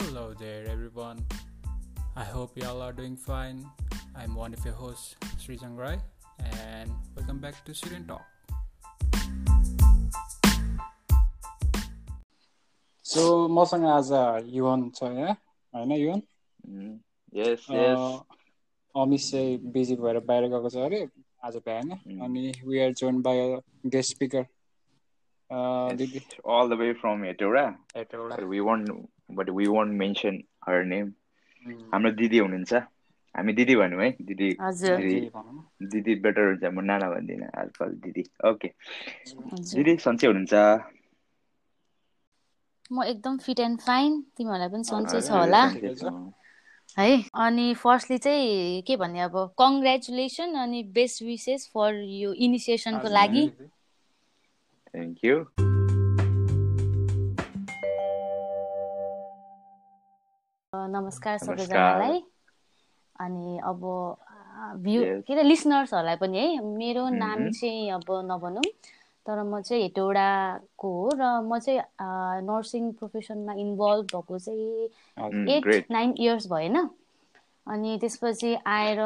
Hello there, everyone. I hope you all are doing fine. I'm one of your hosts, Sri Rai, and welcome back to Student Talk. So मसँग आज युवन छ यहाँ होइन युवन यस यस अमिस चाहिँ busy भएर बाहिर गएको छ अरे आज भ्याएन अनि we are join by guest speaker दिदी all the way from. Hetauda But we won't, but we won't mention her name. हाम्रो दिदी हुनुहुन्छ हामी दिदी भनौँ है दिदी दिदी बेटर हुन्छ म नाना भन्दिनँ आजकल दिदी ओके दिदी सन्चै हुनुहुन्छ म एकदम फिट एन्ड फाइन तिमीहरूलाई पनि सन्चै छ होला। है अनि फर्स्टली चाहिँ के भन्ने अब कङ्ग्रेचुलेसन अनि बेस्ट विसेस फर यो इनिसिएसनको लागि यू अ, नमस्कार। सबैजनालाई अनि अब भ्यू. के अरे लिसनर्सहरूलाई पनि है मेरो नाम Mhm. चाहिँ अब नभनौँ तर म चाहिँ हेटौडाको हो र म चाहिँ नर्सिङ प्रोफेसनमा इन्भल्भ भएको चाहिँ एट. नाइन इयर्स भएन अनि त्यसपछि आएर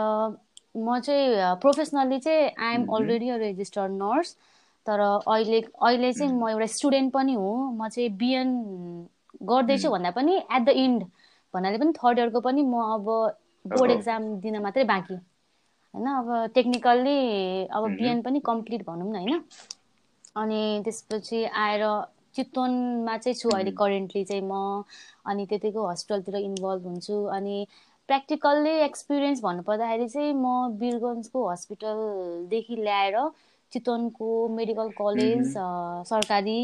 म चाहिँ प्रोफेसनल्ली चाहिँ I'm. Already a registered nurse तर अहिले अहिले चाहिँ म एउटा स्टुडेन्ट पनि हो म चाहिँ बिएन गर्दैछु. भन्दा पनि एट द इन्ड भन्नाले पनि थर्ड इयरको पनि म अब बोर्ड. एक्जाम दिन मात्रै बाँकी होइन अब टेक्निकल्ली अब. बिएन पनि कम्प्लिट भनौँ न होइन अनि त्यसपछि आएर चितवनमा चाहिँ छु अहिले. करेन्टली चाहिँ म अनि त्यतिको हस्पिटलतिर इन्भल्भ हुन्छु अनि प्र्याक्टिकल्ली एक्सपिरियन्स भन्नुपर्दाखेरि चाहिँ म वीरगन्जको हस्पिटलदेखि ल्याएर चितवनको मेडिकल कलेज सरकारी.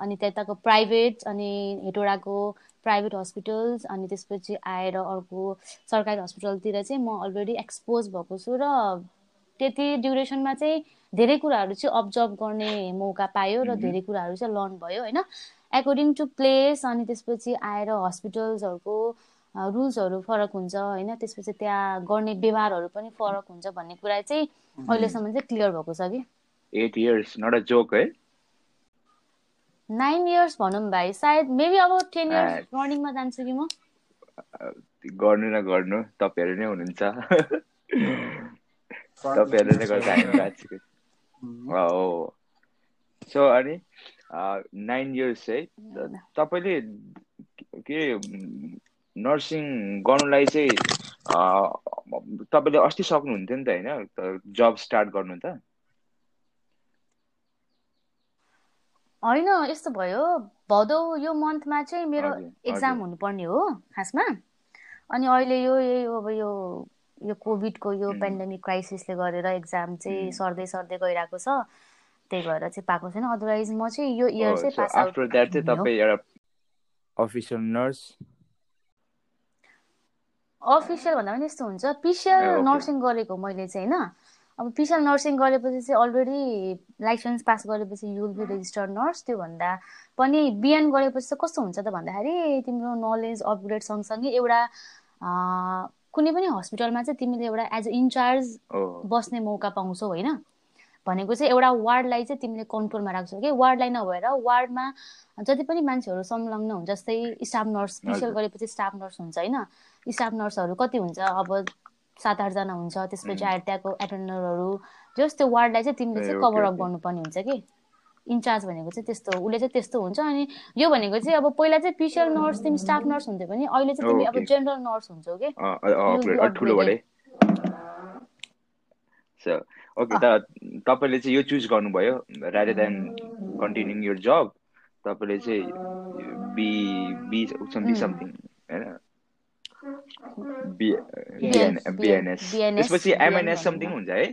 अनि त्यताको प्राइभेट अनि हेटौडाको प्राइभेट हस्पिटल्स अनि त्यसपछि आएर अर्को सरकारी हस्पिटलतिर चाहिँ म अलरेडी एक्सपोज भएको छु र त्यति ड्युरेसनमा चाहिँ धेरै कुराहरू चाहिँ अब्जर्भ गर्ने मौका पायो र. धेरै कुराहरू चाहिँ लर्न भयो होइन? एकोर्डिङ टु प्लेस अनि त्यसपछि आएर हस्पिटल्सहरूको रुल्सहरू फरक हुन्छ होइन? त्यसपछि त्यहाँ गर्ने व्यवहारहरू पनि फरक हुन्छ भन्ने कुरा चाहिँ अहिलेसम्म चाहिँ क्लियर भएको छ कि? Eight years not a joke है नाइन इयर्स भनौँ भाइ सायद मेबी अब टेन इयर्स. रनिङमा जान्छु कि म गर्नु न गर्नु तपाईँहरू नै हुनुहुन्छ। तपाईँहरूले नै गर्दा हामी बाँचेको. हो। सो अनि नाइन इयर्स है? तपाईँले के नर्सिङ गर्नुलाई चाहिँ तपाईँले अस्ति सक्नुहुन्थ्यो नि त होइन? जब स्टार्ट गर्नु त? होइन यस्तो भयो भदौ यो मन्थमा चाहिँ मेरो एक्जाम। हुनुपर्ने हो खासमा अनि अहिले यो यही अब यो यो कोभिडको यो. पेन्डेमिक क्राइसिसले गरेर एक्जाम चाहिँ. सर्दै सर्दै गइरहेको छ त्यही भएर चाहिँ पाएको छैन अदरवाइज म चाहिँ यो इयर चाहिँ पास आउट आफ्टर द्याट चाहिँ हुने हो तपाईँ एउटा अफिसियल नर्स अफिसियल भन्दा पनि यस्तो हुन्छ पिसिएल ओके। नर्सिङ गरेको मैले चाहिँ होइन अब पिसिएल नर्सिङ गरेपछि चाहिँ अलरेडी लाइसेन्स पास गरेपछि युल बी रेजिस्टर्ड नर्स त्योभन्दा। पनि बिएन गरेपछि चाहिँ कस्तो हुन्छ त भन्दाखेरि तिम्रो नलेज अपग्रेड सँगसँगै एउटा कुनै पनि हस्पिटलमा चाहिँ तिमीले एउटा एज अ इन्चार्ज बस्ने मौका पाउँछौ होइन? भनेको चाहिँ एउटा वार्डलाई चाहिँ तिमीले कन्ट्रोलमा राख्छौ कि? वार्डलाई नभएर वार्डमा जति पनि मान्छेहरू संलग्न हुन्छ जस्तै स्टाफ नर्स स्पेसल। गरेपछि स्टाफ नर्स हुन्छ होइन? स्टाफ नर्सहरू कति हुन्छ? अब सात आठजना हुन्छ त्यसपछि. आएर त्यहाँको एटेन्डरहरू जस त्यो वार्डलाई चाहिँ तिमीले चाहिँ कभर अप। गर्नुपर्ने हुन्छ कि इन्चार्ज भनेको चाहिँ त्यस्तो उसले चाहिँ त्यस्तो हुन्छ अनि यो भनेको चाहिँ अब पहिला चाहिँ पिसिएल नर्स तिमी स्टाफ नर्स हुन्थ्यो भने अहिले चाहिँ तिमी अब। जेनरल नर्स हुन्छौ कि ओके त तपाईँले चाहिँ यो चुज गर्नुभयो रादर देन कन्टिन्युङ your जब तपाईँले चाहिँ बी बी समथिङ होइन बिएनएस त्यसपछि एमएनएस समथिङ हुन्छ है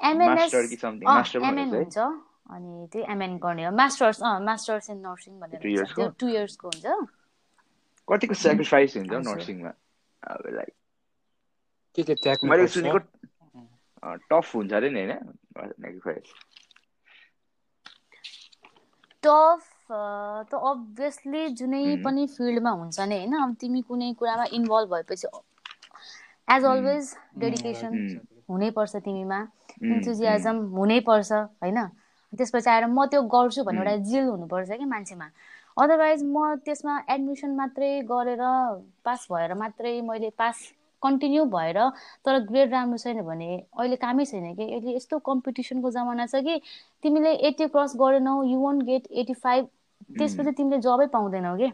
एमएनएस एमएन हुन्छ। अनि त्यही एमएन गर्ने हो। मास्टर्स अँ मास्टर्स इन नर्सिङ भनेर Two हुन्छ। years त्यो को? टु इयर्सको हुन्छ। कतिको सेक्रिफाइस हुन्छ। नर्सिङमा अब लाइक के के मैले सुनेको टफ हुन्छ अरे नि होइन? सेक्रिफाइस टफ त अभियसली जुनै. पनि फिल्डमा हुन्छ नि होइन अब तिमी कुनै कुरामा इन्भल्भ भएपछि एज. Always dedication. हुनैपर्छ तिमीमा इन्थुजियाजम हुनैपर्छ होइन त्यसपछि आएर म त्यो गर्छु भन्ने. एउटा जिल हुनुपर्छ कि मान्छेमा अदरवाइज म त्यसमा एडमिसन मात्रै गरेर पास भएर मात्रै मैले पास कन्टिन्यू भएर तर ग्रेड राम्रो छैन भने अहिले कामै छैन कि अहिले यस्तो कम्पिटिसनको जमाना छ कि तिमीले eighty cross गरेनौ you won't get eighty five त्यसपछि तिमीले जबै पाउँदैनौ कि?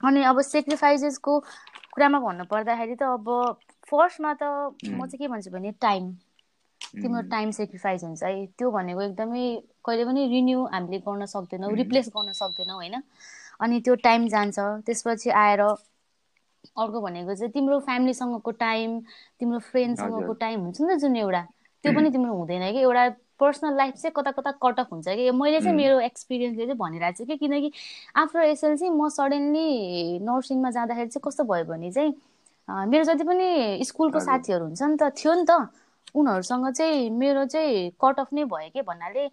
अनि अब सेक्रिफाइसेसको कुरामा भन्नु पर्दाखेरि त अब फर्स्टमा त म चाहिँ के भन्छु भने टाइम तिम्रो टाइम सेक्रिफाइस हुन्छ है। त्यो भनेको एकदमै कहिले पनि रिन्यू हामीले गर्न सक्दैनौँ रिप्लेस गर्न सक्दैनौँ होइन? अनि त्यो टाइम जान्छ। त्यसपछि आएर अर्को भनेको चाहिँ तिम्रो फ्यामिलीसँगको टाइम तिम्रो फ्रेन्डसँगको टाइम हुन्छ नि त जुन एउटा। त्यो पनि तिम्रो हुँदैन कि? एउटा पर्सनल लाइफ चाहिँ कता कता कटअफ हुन्छ कि? मैले चाहिँ मेरो एक्सपिरियन्सले चाहिँ भनिरहेको छु कि किनकि आफ्टर एसएलसी म सडनली नर्सिङमा जाँदाखेरि चाहिँ कस्तो भयो भने चाहिँ मेरो जति पनि स्कुलको साथीहरू हुन्छ नि त थियो नि त उनीहरूसँग चाहिँ मेरो चाहिँ कट अफ नै भयो कि भन्नाले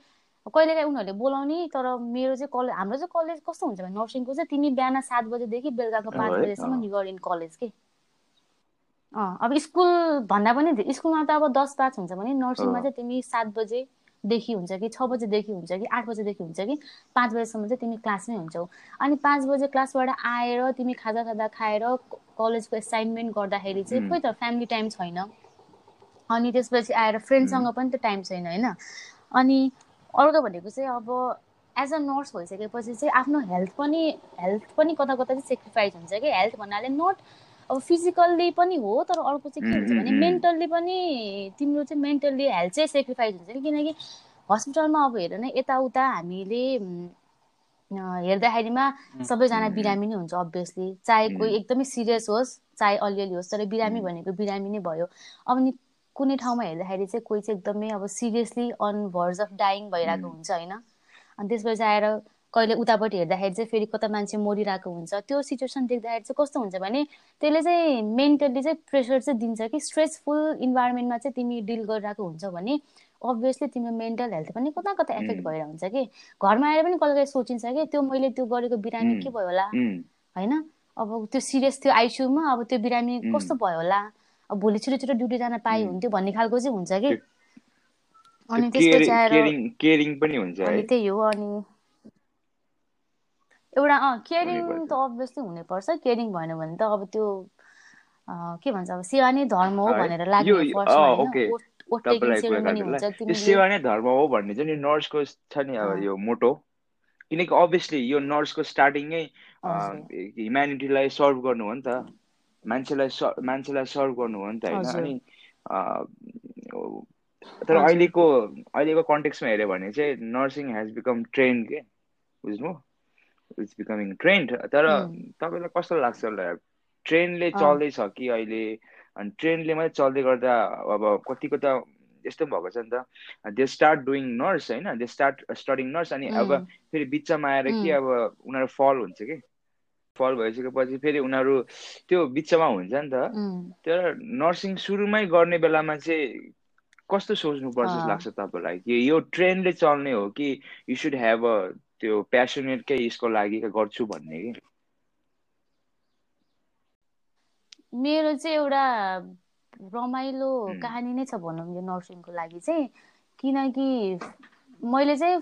कहिलेकाहीँ उनीहरूले बोलाउने तर मेरो चाहिँ कलेज हाम्रो चाहिँ कलेज कस्तो हुन्छ भने नर्सिङको चाहिँ तिमी बिहान सात बजीदेखि बेलुकाको पाँच बजीसम्म युआर इन कलेज के? अब स्कुल भन्दा पनि स्कुलमा त अब दस पाँच हुन्छ भने नर्सिङमा चाहिँ तिमी सात बजेदेखि हुन्छ कि छ बजेदेखि हुन्छ कि आठ बजेदेखि हुन्छ कि पाँच बजीसम्म चाहिँ तिमी क्लासमै हुन्छौ। अनि पाँच बजे क्लासबाट आएर तिमी खाजा खाजा खाएर कलेजको एसाइनमेन्ट गर्दाखेरि चाहिँ खोइ त फ्यामिली टाइम छैन। अनि त्यसपछि आएर फ्रेन्डसँग पनि त टाइम छैन होइन? अनि अर्को भनेको चाहिँ अब एज अ नर्स भइसकेपछि चाहिँ आफ्नो हेल्थ पनि हेल्थ पनि कता कता चाहिँ सेक्रिफाइस हुन्छ कि? हेल्थ भन्नाले नट अब फिजिकल्ली पनि हो तर अर्को चाहिँ के हुन्छ भने मेन्टल्ली पनि तिम्रो चाहिँ मेन्टल्ली हेल्थ चाहिँ सेक्रिफाइस हुन्छ किनकि हस्पिटलमा अब हेर न यताउता हामीले हेर्दाखेरिमा सबैजना बिरामी नै हुन्छ अभियसली चाहे कोही एकदमै सिरियस होस् चाहे अलिअलि होस् तर बिरामी भनेको बिरामी नै भयो। अब नि कुनै ठाउँमा हेर्दाखेरि चाहिँ कोही चाहिँ एकदमै अब seriously on verge of dying भइरहेको हुन्छ होइन? अनि त्यसपछि आएर कहिले उतापट्टि हेर्दाखेरि चाहिँ फेरि कता मान्छे मरिरहेको हुन्छ त्यो सिचुएसन देख्दाखेरि चाहिँ कस्तो हुन्छ भने त्यसले चाहिँ मेन्टल्ली चाहिँ प्रेसर चाहिँ दिन्छ कि स्ट्रेसफुल इन्भाइरोमेन्टमा चाहिँ तिमी डिल गरिरहेको हुन्छ भने अभियसली तिम्रो मेन्टल हेल्थ पनि कता कता एफेक्ट भएर हुन्छ कि। घरमा आएर पनि कहिले कहिले सोचिन्छ कि त्यो मैले त्यो गरेको बिरामी के भयो होला? होइन? अब त्यो सिरियस थियो आइसियुमा अब त्यो बिरामी कस्तो भयो होला? अब भोलि छिटो छिटो ड्युटी जान पाए हुन्थ्यो भन्ने खालको चाहिँ हुन्छ कि। अनि त्यसपछि आएर त्यही हो अनि एउटा अँ केयरिङ त अभियसली हुनैपर्छ। केयरिङ भएन भने त अब त्यो के भन्छ अब सेवा नै धर्म हो भनेर लाग्ने सेवा नै धर्म हो भन्ने चाहिँ नर्सको छ नि अब यो मोटो। किनकि अभियसली यो नर्सको स्टार्टिङै ह्युम्यानिटीलाई सर्भ गर्नु हो नि त। मान्छेलाई मान्छेलाई सर्भ गर्नु हो नि त होइन। अनि तर अहिलेको अहिलेको कन्टेक्समा हेऱ्यो भने चाहिँ नर्सिङ हेज बिकम ट्रेन्ड के? बुझ्नु? इट्स बिकमिङ ट्रेन्ड तर तपाईँलाई कस्तो लाग्छ होला? ट्रेनले चल्दैछ कि अहिले? अनि ट्रेनले मात्रै चल्दै गर्दा अब कतिको त यस्तो भएको छ नि त? दे स्टार्ट डुइङ नर्स होइन? दे स्टार्ट स्टडिङ नर्स अनि अब फेरि बिचमा आएर कि अब उनीहरू फल हुन्छ कि? फल भइसकेपछि फेरि उनीहरू त्यो बिचमा हुन्छ नि त। तर नर्सिङ सुरुमै गर्ने बेलामा चाहिँ कस्तो सोच्नुपर्छ जस्तो लाग्छ तपाईँलाई? कि यो ट्रेनले चल्ने हो कि यु सुड हेभ अ त्यो प्यासनेटकै यसको लागि गर्छु भन्ने कि? मेरो चाहिँ एउटा रमाइलो कहानी नै छ भनौँ यो नर्सिङको लागि चाहिँ। किनकि मैले चाहिँ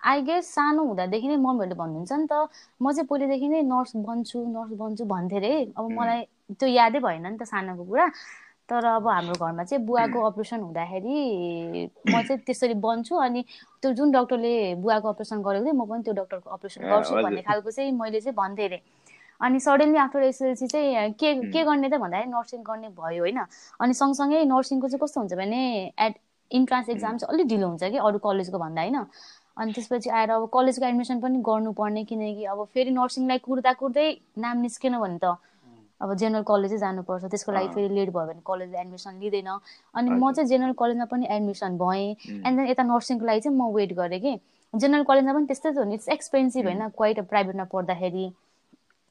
आई गेस सानो हुँदादेखि नै मम्मीहरूले भन्नुहुन्छ नि त म चाहिँ पहिलेदेखि नै नर्स बन्छु नर्स बन्छु भन्थेँ अरे अब मलाई त्यो यादै भएन नि त सानोको कुरा। तर अब हाम्रो घरमा चाहिँ बुवाको अपरेसन हुँदाखेरि म चाहिँ त्यसरी बन्छु अनि त्यो जुन डक्टरले बुवाको अपरेसन गरेको थिएँ म पनि त्यो डक्टरको अपरेसन गर्छु भन्ने खालको चाहिँ मैले चाहिँ भन्थेँ अरे अनि सडनली आफ्टर एसएलसी चाहिँ के के गर्ने त भन्दाखेरि नर्सिङ गर्ने भयो होइन। अनि सँगसँगै नर्सिङको चाहिँ कस्तो हुन्छ भने एड इन्ट्रान्स एक्जाम चाहिँ अलिक ढिलो हुन्छ कि अरू कलेजको भन्दा होइन। अनि त्यसपछि आएर अब कलेजको एडमिसन पनि गर्नुपर्ने किनकि अब फेरि नर्सिङलाई कुर्दा कुर्दै नाम निस्केन भने त अब जेनरल कलेजै जानुपर्छ त्यसको लागि फेरि लेट भयो भने कलेजले एडमिसन लिँदैन। अनि म चाहिँ जेनरल कलेजमा पनि एडमिसन भएँ। एन्ड देन यता नर्सिङको लागि चाहिँ म वेट गरेँ कि। जेनरल कलेजमा पनि त्यस्तै त हो नि इट्स एक्सपेन्सिभ होइन क्वाइट प्राइभेटमा पढ्दाखेरि।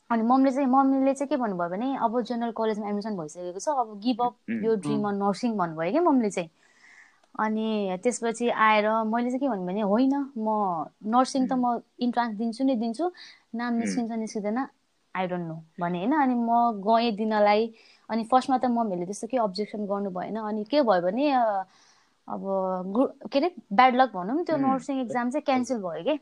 अनि मम्मीले चाहिँ मम्मीले चाहिँ के भन्नुभयो भने अब जेनरल कलेजमा एडमिसन भइसकेको छ अब गिभ अप यो ड्रिम अन नर्सिङ भन्नुभयो कि मम्मीले चाहिँ। अनि त्यसपछि आएर मैले चाहिँ के भन्नु भने होइन म नर्सिङ त म इन्ट्रान्स दिन्छु नै दिन्छु। नाम निस्किन्छ निस्किँदैन। आई डोन्ट नो भने होइन अनि म गएँ दिनलाई अनि फर्स्टमा त मम्मीहरूले त्यस्तो केही अब्जेक्सन गर्नु भएन अनि के भयो भने अब के अरे ब्याड लक भनौँ त्यो नर्सिङ एक्जाम चाहिँ क्यान्सल भयो कि?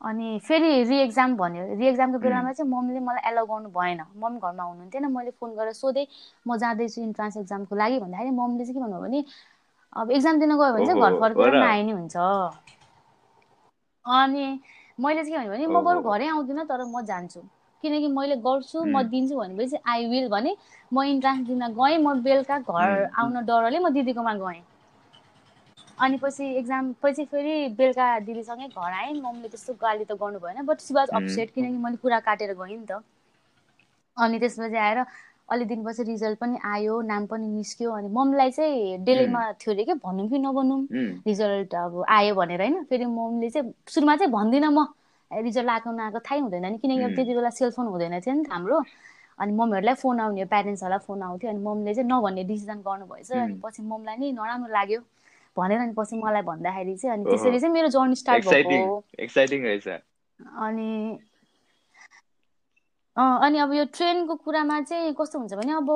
अनि फेरि रिएक्जाम भन्यो। रिएक्जामको बेलामा चाहिँ मम्मीले मलाई एलाउ गर्नु भएन। मम्मी घरमा हुनुहुन्थेन मैले फोन गरेर सोधेँ म जाँदैछु इन्ट्रान्स एक्जामको लागि भन्दाखेरि मम्मीले चाहिँ के भन्नुभयो भने अब एक्जाम दिन गयो भने चाहिँ घर फर्केर नआए नि हुन्छ। अनि मैले चाहिँ के भन्यो भने म बरु घरै आउँदिनँ तर म जान्छु। किनकि मैले गर्छु म दिन्छु भनेपछि आई विल भने म इन्ट्रान्स दिन गएँ म बेलुका घर आउन डरले म दिदीकोमा गएँ। अनि पछि एक्जाम पछि फेरि बेलुका दिदीसँगै घर आएँ मम्मीले त्यस्तो गाली त गर्नु भएन बट सी वाज अपसेट किनकि मैले कुरा काटेर गएँ नि त। अनि त्यसपछि आएर अलि दिनपछि रिजल्ट पनि आयो नाम पनि निस्क्यो अनि मम्मीलाई चाहिँ डेलीमा थियो अरे क्या भनौँ कि नभनौँ। रिजल्ट अब आयो भनेर होइन फेरि मम्मीले चाहिँ सुरुमा चाहिँ भन्दिनँ म। रिजल्ट आएको नआएको थाहै हुँदैन नि। किनकि अब त्यति बेला सेलफोन हुँदैन थियो नि त हाम्रो। अनि मम्मीहरूलाई फोन आउने प्यारेन्ट्सहरूलाई फोन आउँथ्यो। अनि मम्मीले चाहिँ नभन्ने डिसिजन गर्नुभएछ। अनि पछि मम्मीलाई नि नराम्रो लाग्यो। भनेर अनि पछि मलाई भन्दाखेरि चाहिँ अनि त्यसरी चाहिँ मेरो जर्नी स्टार्ट भएको एक्साइटिङ रहेछ। अनि अनि अब यो ट्रेनको कुरामा चाहिँ कस्तो हुन्छ भने अब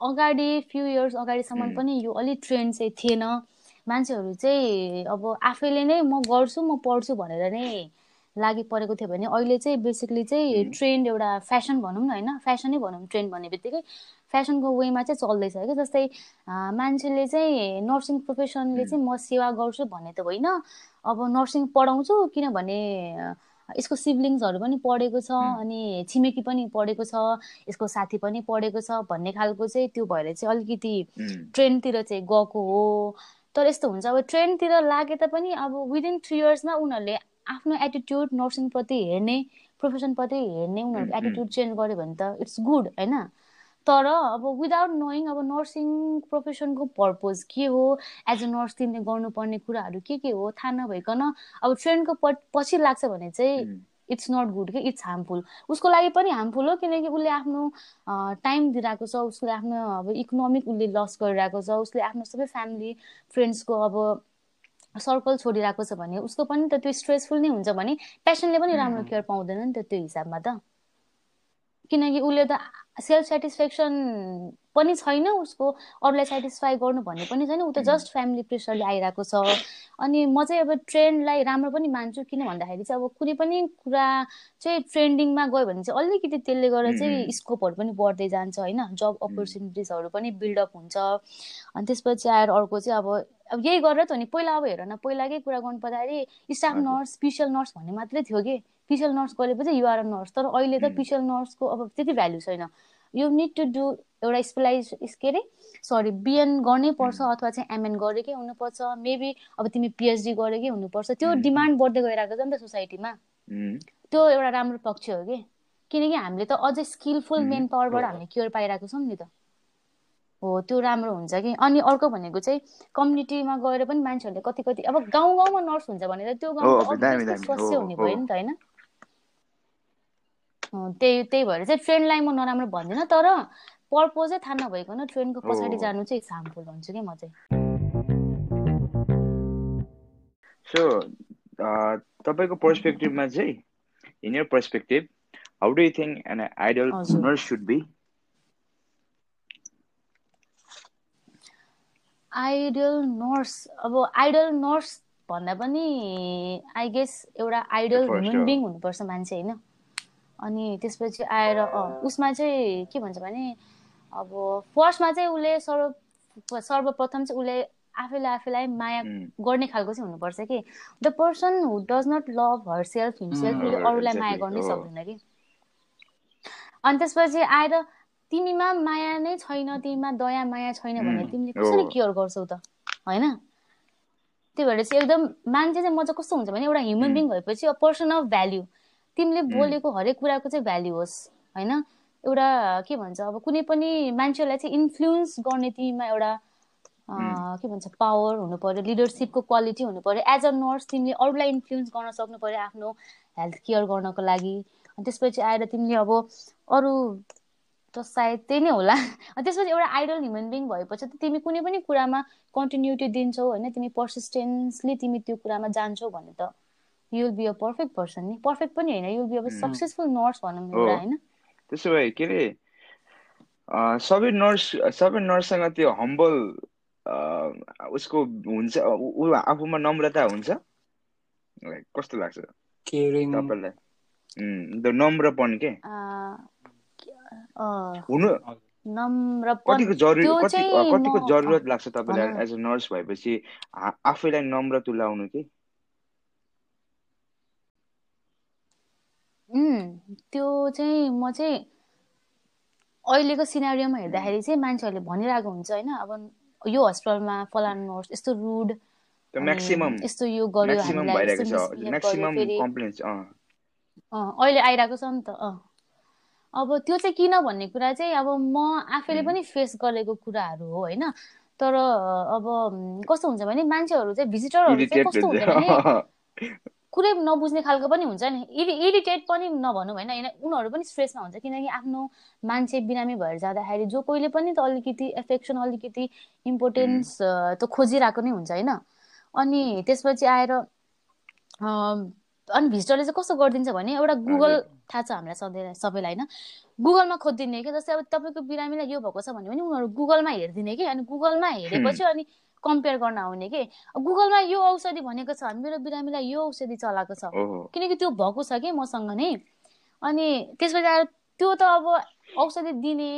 अगाडि फ्यु इयर्स अगाडिसम्म पनि यो अलिक ट्रेन्ड चाहिँ थिएन। मान्छेहरू चाहिँ अब आफैले नै म गर्छु म पढ्छु भनेर नै लागि परेको थियो भने अहिले चाहिँ बेसिकली चाहिँ ट्रेन्ड एउटा फेसन भनौँ न होइन? फेसनै भनौँ ट्रेन्ड भन्ने बित्तिकै फेसनको वेमा चाहिँ चल्दैछ क्या जस्तै मान्छेले चाहिँ नर्सिङ प्रोफेसनले चाहिँ म सेवा गर्छु भन्ने त होइन। अब नर्सिङ पढाउँछु किनभने यसको सिब्लिङ्सहरू पनि पढेको छ अनि छिमेकी पनि पढेको छ यसको साथी पनि पढेको छ भन्ने खालको चाहिँ त्यो भएर चाहिँ अलिकति ट्रेन्डतिर चाहिँ गएको हो। तर यस्तो हुन्छ अब ट्रेन्डतिर लागे तापनि अब विदिन थ्री इयर्समा उनीहरूले आफ्नो एटिट्युड नर्सिङप्रति हेर्ने प्रोफेसनप्रति हेर्ने उनीहरूको एटिट्युड चेन्ज गर्यो भने त इट्स गुड होइन? तर अब विदाउट नोइङ अब नर्सिङ प्रोफेसनको पर्पज के हो? एज अ नर्स तिमीले गर्नुपर्ने कुराहरू के के हो? थाहा नभइकन अब ट्रेन्डको पछि लाग्छ भने चाहिँ इट्स नट गुड कि? इट्स हार्मफुल उसको लागि पनि हार्मफुल हो किनकि उसले आफ्नो टाइम दिइरहेको छ उसले आफ्नो अब इकोनोमिक उसले लस गरिरहेको छ उसले आफ्नो सबै फ्यामिली फ्रेन्ड्सको अब सर्कल छोडिरहेको छ भने उसको पनि त त्यो स्ट्रेसफुल नै हुन्छ भने पेसेन्टले पनि राम्रो केयर पाउँदैन नि त त्यो हिसाबमा त। किनकि उसले त सेल्फ सेटिस्फ्याक्सन पनि छैन उसको अरूलाई सेटिस्फाई गर्नु भन्ने पनि छैन। ऊ त जस्ट फ्यामिली प्रेसरले आइरहेको छ। अनि म चाहिँ अब ट्रेन्डलाई राम्रो पनि मान्छु किन भन्दाखेरि चाहिँ अब कुनै पनि कुरा चाहिँ ट्रेन्डिङमा गयो भने चाहिँ अलिकति त्यसले गर्दा चाहिँ स्कोपहरू पनि बढ्दै जान्छ होइन? जब अपर्च्युनिटिजहरू पनि बिल्डअप हुन्छ। अनि त्यसपछि आएर अर्को चाहिँ अब अब यही गरेर त हो नि पहिला अब हेर न पहिलाकै कुरा गर्नु पर्दाखेरि स्टाफ नर्स स्पेसल नर्स भन्ने मात्रै थियो कि। स्पेसल नर्स गरेपछि युआर नर्स। तर अहिले त स्पेसल नर्सको अब त्यति भ्याल्यु छैन। यु निड टु डु एउटा स्पेलाइज के अरे? सरी बिएन गर्नै पर्छ अथवा चाहिँ एमएन गरेकै हुनुपर्छ। मेबी अब तिमी पिएचडी गरेकै हुनुपर्छ। त्यो डिमान्ड बढ्दै गइरहेको छ नि त सोसाइटीमा त्यो एउटा राम्रो पक्ष हो कि। किनकि हामीले त अझै स्किलफुल मेन पावरबाट हामीले केयर पाइरहेको छौँ नि त। हो त्यो राम्रो हुन्छ कि? अनि अर्को भनेको चाहिँ कम्युनिटीमा गएर पनि मान्छेहरूले कति कति अब गाउँ गाउँमा नर्स हुन्छ भने त त्यो गाउँको स्वास्थ्य हुने भयो नि त होइन? त्यही त्यही भएर चाहिँ ट्रेन्डलाई म नराम्रो भन्दिनँ तर पर्पोजै थाहा नभइकन ट्रेनको पछाडि जानु चाहिँ हार्मफुल भन्छु कि म चाहिँ? सो तपाईँको पर्सपेक्टिभमा चाहिँ in your perspective how do you think an ideal nurse should be ideal nurse अब आइडल नर्स भन्दा पनि आई गेस एउटा आइडल ह्युमन बिङ हुनुपर्छ मान्छे होइन? अनि त्यसपछि आएर उसमा चाहिँ के भन्छ भने अब फर्स्टमा चाहिँ उसले सर्व सर्वप्रथम चाहिँ उसले आफैले आफैलाई माया गर्ने खालको चाहिँ हुनुपर्छ कि? The person who does not love her self himself उसले अरूलाई माया गर्नै सक्दैन कि? अनि त्यसपछि आएर तिमीमा माया नै छैन तिमीमा दया माया छैन भने तिमीले कसरी केयर गर्छौ त? होइन? त्यही भएर चाहिँ एकदम मान्छे चाहिँ म चाहिँ कस्तो हुन्छ भने एउटा ह्युमन बिङ भएपछि अ पर्सन अफ भ्याल्यु तिमीले बोलेको हरेक कुराको चाहिँ भ्याल्यु होस् होइन? एउटा के भन्छ अब कुनै पनि मान्छेलाई चाहिँ इन्फ्लुएन्स गर्ने तिमीमा एउटा के भन्छ पावर हुनु पर्यो लिडरसिपको क्वालिटी हुनु पर्यो। एज अ नर्स तिमीले अरूलाई इन्फ्लुएन्स गर्न सक्नु पर्यो आफ्नो हेल्थ केयर गर्नको लागि। अनि त्यसपछि आएर तिमीले अब अरू त सायद त्यही नै होला। त्यसपछि एउटा आइडल ह्युमन बिङ भएपछि त तिमी कुनै पनि कुरामा कन्टिन्युटी दिन्छौ होइन तिमी पर्सिस्टेन्सली तिमी त्यो कुरामा जान्छौ भने त you'll be a perfect person नि। पर्फेक्ट पनि होइन युल बी अब सक्सेसफुल नर्स भनौँ एउटा होइन। त्यसो भए के अरे सबै नर्स सबै नर्ससँग त्यो हम्बल उसको हुन्छ ऊ आफूमा नम्रता हुन्छ? कस्तो लाग्छ तपाईँलाई? नम्रपन के? हुनु कतिको जरुरी कतिको जरुरत लाग्छ तपाईँलाई एज अ नर्स भएपछि? आफैलाई नम्र तुलाउनु कि? त्यो चाहिँ म चाहिँ अहिलेको सिनारीमा हेर्दाखेरि चाहिँ मान्छेहरूले भनिरहेको हुन्छ होइन। अब यो हस्पिटलमा फलानु नर्स यस्तो रुड यस्तो यो गर्यो अहिले आइरहेको छ नि त अब त्यो चाहिँ किन भन्ने कुरा चाहिँ अब म आफैले पनि फेस गरेको कुराहरू हो होइन? तर अब कस्तो हुन्छ भने मान्छेहरू चाहिँ भिजिटरहरू चाहिँ कस्तो हुन्छ भने कुरै नबुझ्ने खालको पनि हुन्छ नि। इरि इरिटेट पनि नभनौँ होइन? उनीहरू पनि स्ट्रेसमा हुन्छ किनकि आफ्नो मान्छे बिरामी भएर जाँदाखेरि जो कोहीले पनि त अलिकति एफेक्सन अलिकति इम्पोर्टेन्स त खोजिरहेको नै हुन्छ होइन? अनि त्यसपछि आएर अनि भिजिटरले चाहिँ कस्तो गरिदिन्छ भने एउटा गुगल थाहा छ हामीलाई सधैँ सबैलाई होइन? गुगलमा खोजिदिने कि जस्तै अब तपाईँको बिरामीलाई यो भएको छ भने पनि उनीहरू गुगलमा हेरिदिने कि? अनि गुगलमा हेरेपछि अनि कम्पेयर गर्न आउने कि? गुगलमा यो औषधि भनेको छ मेरो बिरामीलाई यो औषधि चलाएको छ। किनकि त्यो भएको छ कि मसँग नै? अनि त्यसपछि आएर त्यो त अब औषधि दिने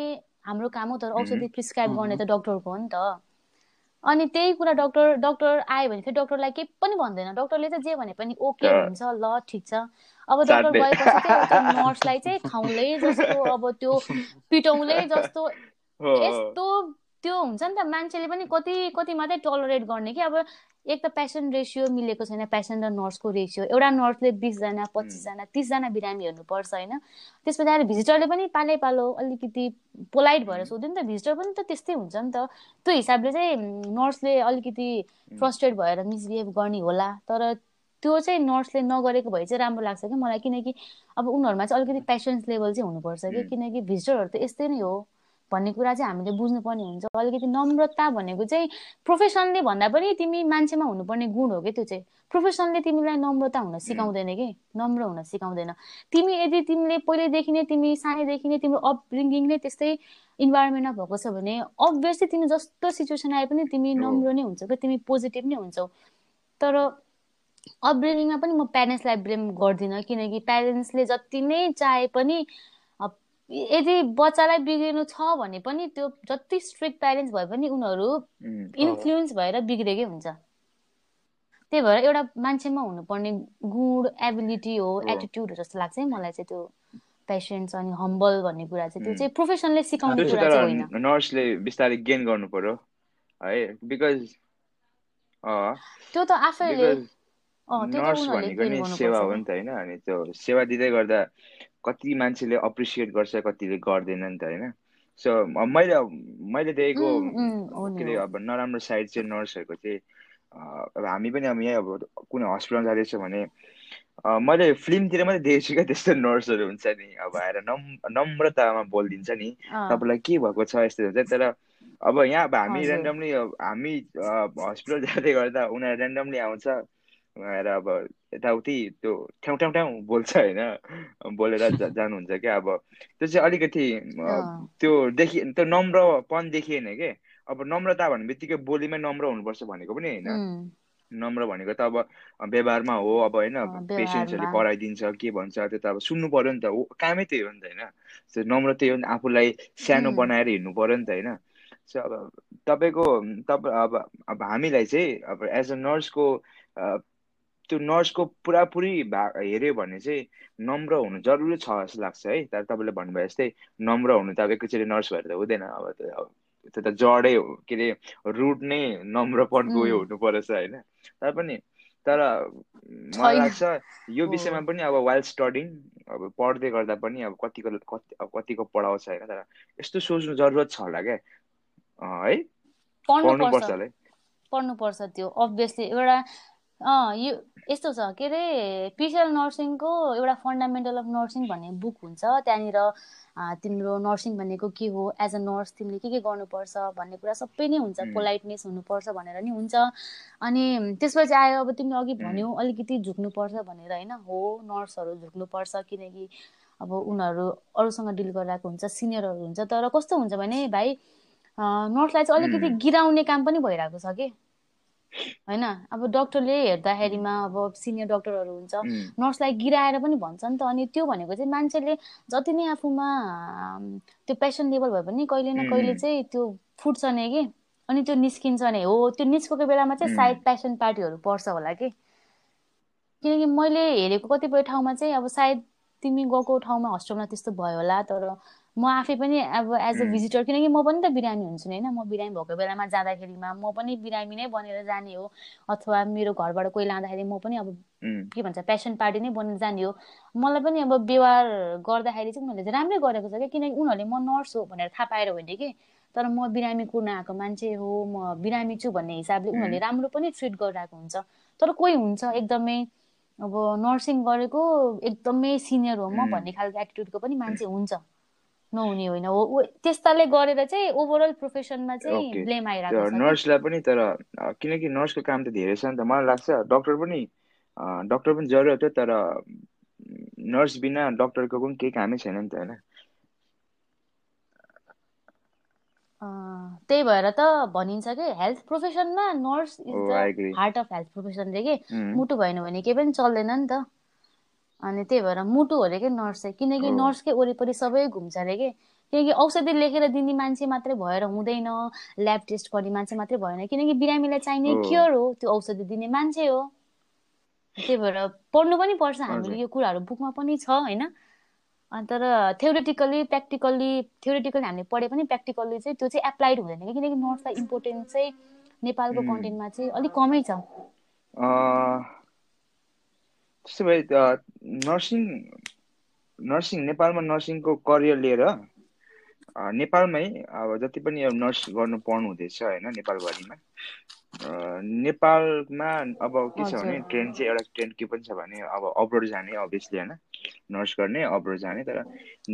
हाम्रो काम हो तर औषधि प्रिस्क्राइब गर्ने त डक्टरको हो नि त। अनि त्यही कुरा डक्टर डक्टर आयो भने फेरि डक्टरलाई केही पनि भन्दैन। डक्टरले चाहिँ जे भने पनि ओके हुन्छ ल ठिक छ। अब डक्टर गएपछि नर्सलाई चाहिँ खाउलै जस्तो अब त्यो पिटाउलै जस्तो यस्तो त्यो हुन्छ नि त मान्छेले पनि कति कति मात्रै टलरेट गर्ने कि अब एक त पेसेन्ट रेसियो मिलेको छैन पेसेन्ट र नर्सको रेसियो एउटा नर्सले बिसजना पच्चिसजना तिसजना बिरामी हेर्नुपर्छ होइन? त्यसपछि आएर भिजिटरले पनि पालै पालो अलिकति पोलाइट भएर सोध्यो नि त भिजिटर पनि त त्यस्तै हुन्छ नि त। त्यो हिसाबले चाहिँ नर्सले अलिकति फ्रस्ट्रेट भएर मिसबिहेभ गर्ने होला। तर त्यो चाहिँ नर्सले नगरेको भए चाहिँ राम्रो लाग्छ कि मलाई। किनकि अब उनीहरूमा चाहिँ अलिकति पेसेन्स लेभल चाहिँ हुनुपर्छ कि किनकि भिजिटरहरू त यस्तै नै हो। भन्ने कुरा चाहिँ हामीले बुझ्नुपर्ने हुन्छ। अलिकति नम्रता भनेको चाहिँ प्रोफेसनले भन्दा पनि तिमी मान्छेमा हुनुपर्ने गुण हो कि त्यो चाहिँ। प्रोफेसनले तिमीलाई नम्रता हुन सिकाउँदैन कि? नम्र हुन सिकाउँदैन। तिमी यदि तिमीले पहिल्यैदेखि नै तिमी सानैदेखि नै तिम्रो अपब्रिङ्गिङ नै त्यस्तै इन्भाइरोमेन्टमा भएको छ भने अभियसली तिमी जस्तो सिचुएसन आए पनि तिमी नम्र नै हुन्छौ कि तिमी पोजिटिभ नै हुन्छौ। तर अपब्रिङ्गिङमा पनि म प्यारेन्ट्सलाई ब्लेम गर्दिनँ किनकि प्यारेन्ट्सले जति नै चाहे पनि यदि बच्चालाई बिग्रिनु छ भने पनि त्यो जति स्ट्रिक्ट प्यारेन्ट्स भए पनि उनीहरू इन्फ्लुएन्स भएर बिग्रेकै हुन्छ। त्यही भएर एउटा मान्छेमा हुनुपर्ने गुण एबिलिटी हो एटिट्युड हो जस्तो लाग्छ है मलाई चाहिँ त्यो पेसेन्स अनि हम्बल भन्ने कुरा चाहिँ। त्यो चाहिँ प्रोफेसनले सिकाउने कुरा चाहिँ होइन। नर्सले बिस्तारै गेन गर्नु पर्यो है बिकज त्यो त आफैले नर्स भनेको नि सेवा हो नि त होइन अनि त्यो सेवा दिँदै गर्दा कति मान्छेले अप्रिसिएट गर्छ कतिले गर्दैन नि त होइन? सो मैले मैले देखेको के अरे अब नराम्रो साइड चाहिँ नर्सहरूको चाहिँ अब हामी पनि अब यहाँ अब कुनै हस्पिटल जाँदैछ भने मैले फिल्मतिर मात्रै देखेको छु क्या त्यस्तो नर्सहरू हुन्छ नि। अब आएर नम् नम्रतामा बोलिदिन्छ नि। तपाईँलाई के भएको छ यस्तो हुन्छ। तर अब यहाँ अब हामी ऱ्यान्डमली हामी हस्पिटल जाँदै गर्दा उनीहरू ऱ्यान्डमली आउँछ। आएर अब यताउति त्यो ठ्याउ ठ्याउ ठ्याउ बोल्छ होइन। बोलेर जानुहुन्छ क्या अब। त्यो चाहिँ अलिकति त्यो देखि त्यो नम्रपन देखिएन के अब नम्रता भन्ने बित्तिकै बोलीमै नम्र हुनुपर्छ भनेको पनि होइन। नम्र भनेको त अब व्यवहारमा हो अब होइन पेसेन्ट्सहरूले कराइदिन्छ के भन्छ त्यो त अब सुन्नु पर्यो नि त। कामै त्यही हो नि त होइन। नम्र त्यही हो नि आफूलाई सानो बनाएर हिँड्नु पर्यो नि त होइन। सो अब तपाईँको तपाईँ अब अब हामीलाई चाहिँ अब एज अ नर्सको त्यो नर्सको पुरापुरी भा हेऱ्यो भने चाहिँ नम्र हुनु जरुरी छ जस्तो लाग्छ है। तर तपाईँले भन्नुभयो जस्तै नम्र हुनु त अब एकैचोटि नर्स भएर त हुँदैन। अब त्यो त्यो त जडै हो के अरे रुट नै नम्रपनको उयो हुनु परेछ होइन। तर पनि तर मलाई लाग्छ यो विषयमा पनि अब वाइल्ड स्टडिङ अब पढ्दै गर्दा पनि अब कतिको कति अब कतिको पढाउँछ होइन। तर यस्तो सोच्नु जरुरत छ होला क्या। है? पढ्नुपर्छ। होला पढ्नुपर्छ त्यो अभियसली एउटा यो यस्तो छ के अरे पिसिएल नर्सिङको एउटा फन्डामेन्टल अफ नर्सिङ भन्ने बुक हुन्छ। त्यहाँनिर तिम्रो नर्सिङ भनेको के हो? एज अ नर्स तिमीले के के गर्नुपर्छ भन्ने कुरा सबै नै हुन्छ। पोलाइटनेस हुनुपर्छ भनेर नि हुन्छ। अनि त्यसपछि आयो अब तिमीले अघि भन्यौ अलिकति झुक्नुपर्छ भनेर होइन? हो नर्सहरू झुक्नुपर्छ किनकि अब उनीहरू अरूसँग डिल गरिरहेको हुन्छ सिनियरहरू हुन्छ। तर कस्तो हुन्छ भने भाइ नर्सलाई चाहिँ अलिकति गिराउने काम पनि भइरहेको छ कि? होइन? अब डक्टरले हेर्दाखेरिमा अब सिनियर डक्टरहरू हुन्छ। नर्सलाई गिराएर पनि भन्छ नि त। अनि त्यो भनेको चाहिँ मान्छेले जति नै आफूमा त्यो पेसन लेभल भए पनि कहिले न कहिले चाहिँ त्यो फुट्छ नि कि? अनि त्यो निस्किन्छ नि हो। त्यो निस्केको बेलामा चाहिँ सायद पेसन पार्टीहरू पर्छ होला कि? किनकि मैले हेरेको कतिपय ठाउँमा चाहिँ अब सायद तिमी गएको ठाउँमा हस्टेलमा त्यस्तो भयो होला तर म आफै पनि अब एज अ भिजिटर किनकि म पनि त बिरामी हुन्छु नि होइन। म बिरामी भएको बेलामा जाँदाखेरिमा म पनि बिरामी नै बनेर जाने हो। अथवा मेरो घरबाट कोही लाँदाखेरि म पनि अब के भन्छ पेसेन्ट पार्टी नै बनेर जाने हो। मलाई पनि अब व्यवहार गर्दाखेरि चाहिँ उनीहरूले चाहिँ राम्रै गरेको छ क्या। किनकि उनीहरूले म नर्स हो भनेर थाहा पाएर होइन कि। तर म बिरामी कुर्न आएको मान्छे हो म बिरामी छु भन्ने हिसाबले उनीहरूले राम्रो पनि ट्रिट गरिरहेको हुन्छ। तर कोही हुन्छ एकदमै अब नर्सिङ गरेको एकदमै सिनियर हो। म भन्ने खालको एटिट्युडको पनि मान्छे हुन्छ। नहुने होइन। हो त्यस्ताले गरेर चाहिँ ओभरअल प्रोफेसनमा चाहिँ ब्लेम आइरहेको छ नर्सलाई पनि तर किनकि नर्सको काम त धेरै छ नि त। मलाई लाग्छ डक्टर पनि डक्टर पनि जरुरत हो तर नर्स बिना डक्टरको पनि केही कामै छैन नि त होइन? त्यही भएर त भनिन्छ कि health प्रोफेसनमा nurse is the heart of health profession रे कि? उम्, मुटु भएन भने केही पनि चल्दैन नि त। अनि त्यही भएर मुटु अरे कि नर्स चाहिँ? किनकि नर्सकै वरिपरि सबै घुम्छ अरे कि? किनकि औषधि लेखेर दिने मान्छे मात्रै भएर हुँदैन ल्याब टेस्ट गर्ने मान्छे मात्रै भएन। किनकि बिरामीलाई चाहिने केयर हो त्यो औषधि दिने मान्छे हो। त्यही भएर पढ्नु पनि पर्छ हामीले यो कुराहरू बुकमा पनि छ होइन? तर थ्योरिटिकली प्र्याक्टिकल्ली थ्योरिटिकली हामीले पढे पनि प्र्याक्टिकल्ली चाहिँ त्यो चाहिँ एप्लाइड हुँदैन कि? किनकि नर्सलाई इम्पोर्टेन्स चाहिँ नेपालको कन्टेन्टमा चाहिँ अलिक कमै छ। त्यसो भए नर्सिङ नर्सिङ नेपालमा नर्सिङको करियर लिएर नेपालमै अब जति पनि अब नर्स गर्नु पाउनु हुँदैछ होइन नेपालभरिमा। नेपालमा अब के छ भने ट्रेन्ड चाहिँ एउटा ट्रेन्ड के पनि छ भने अब अब्रोड जाने अभियसली होइन नर्स गर्ने अब्रोड जाने तर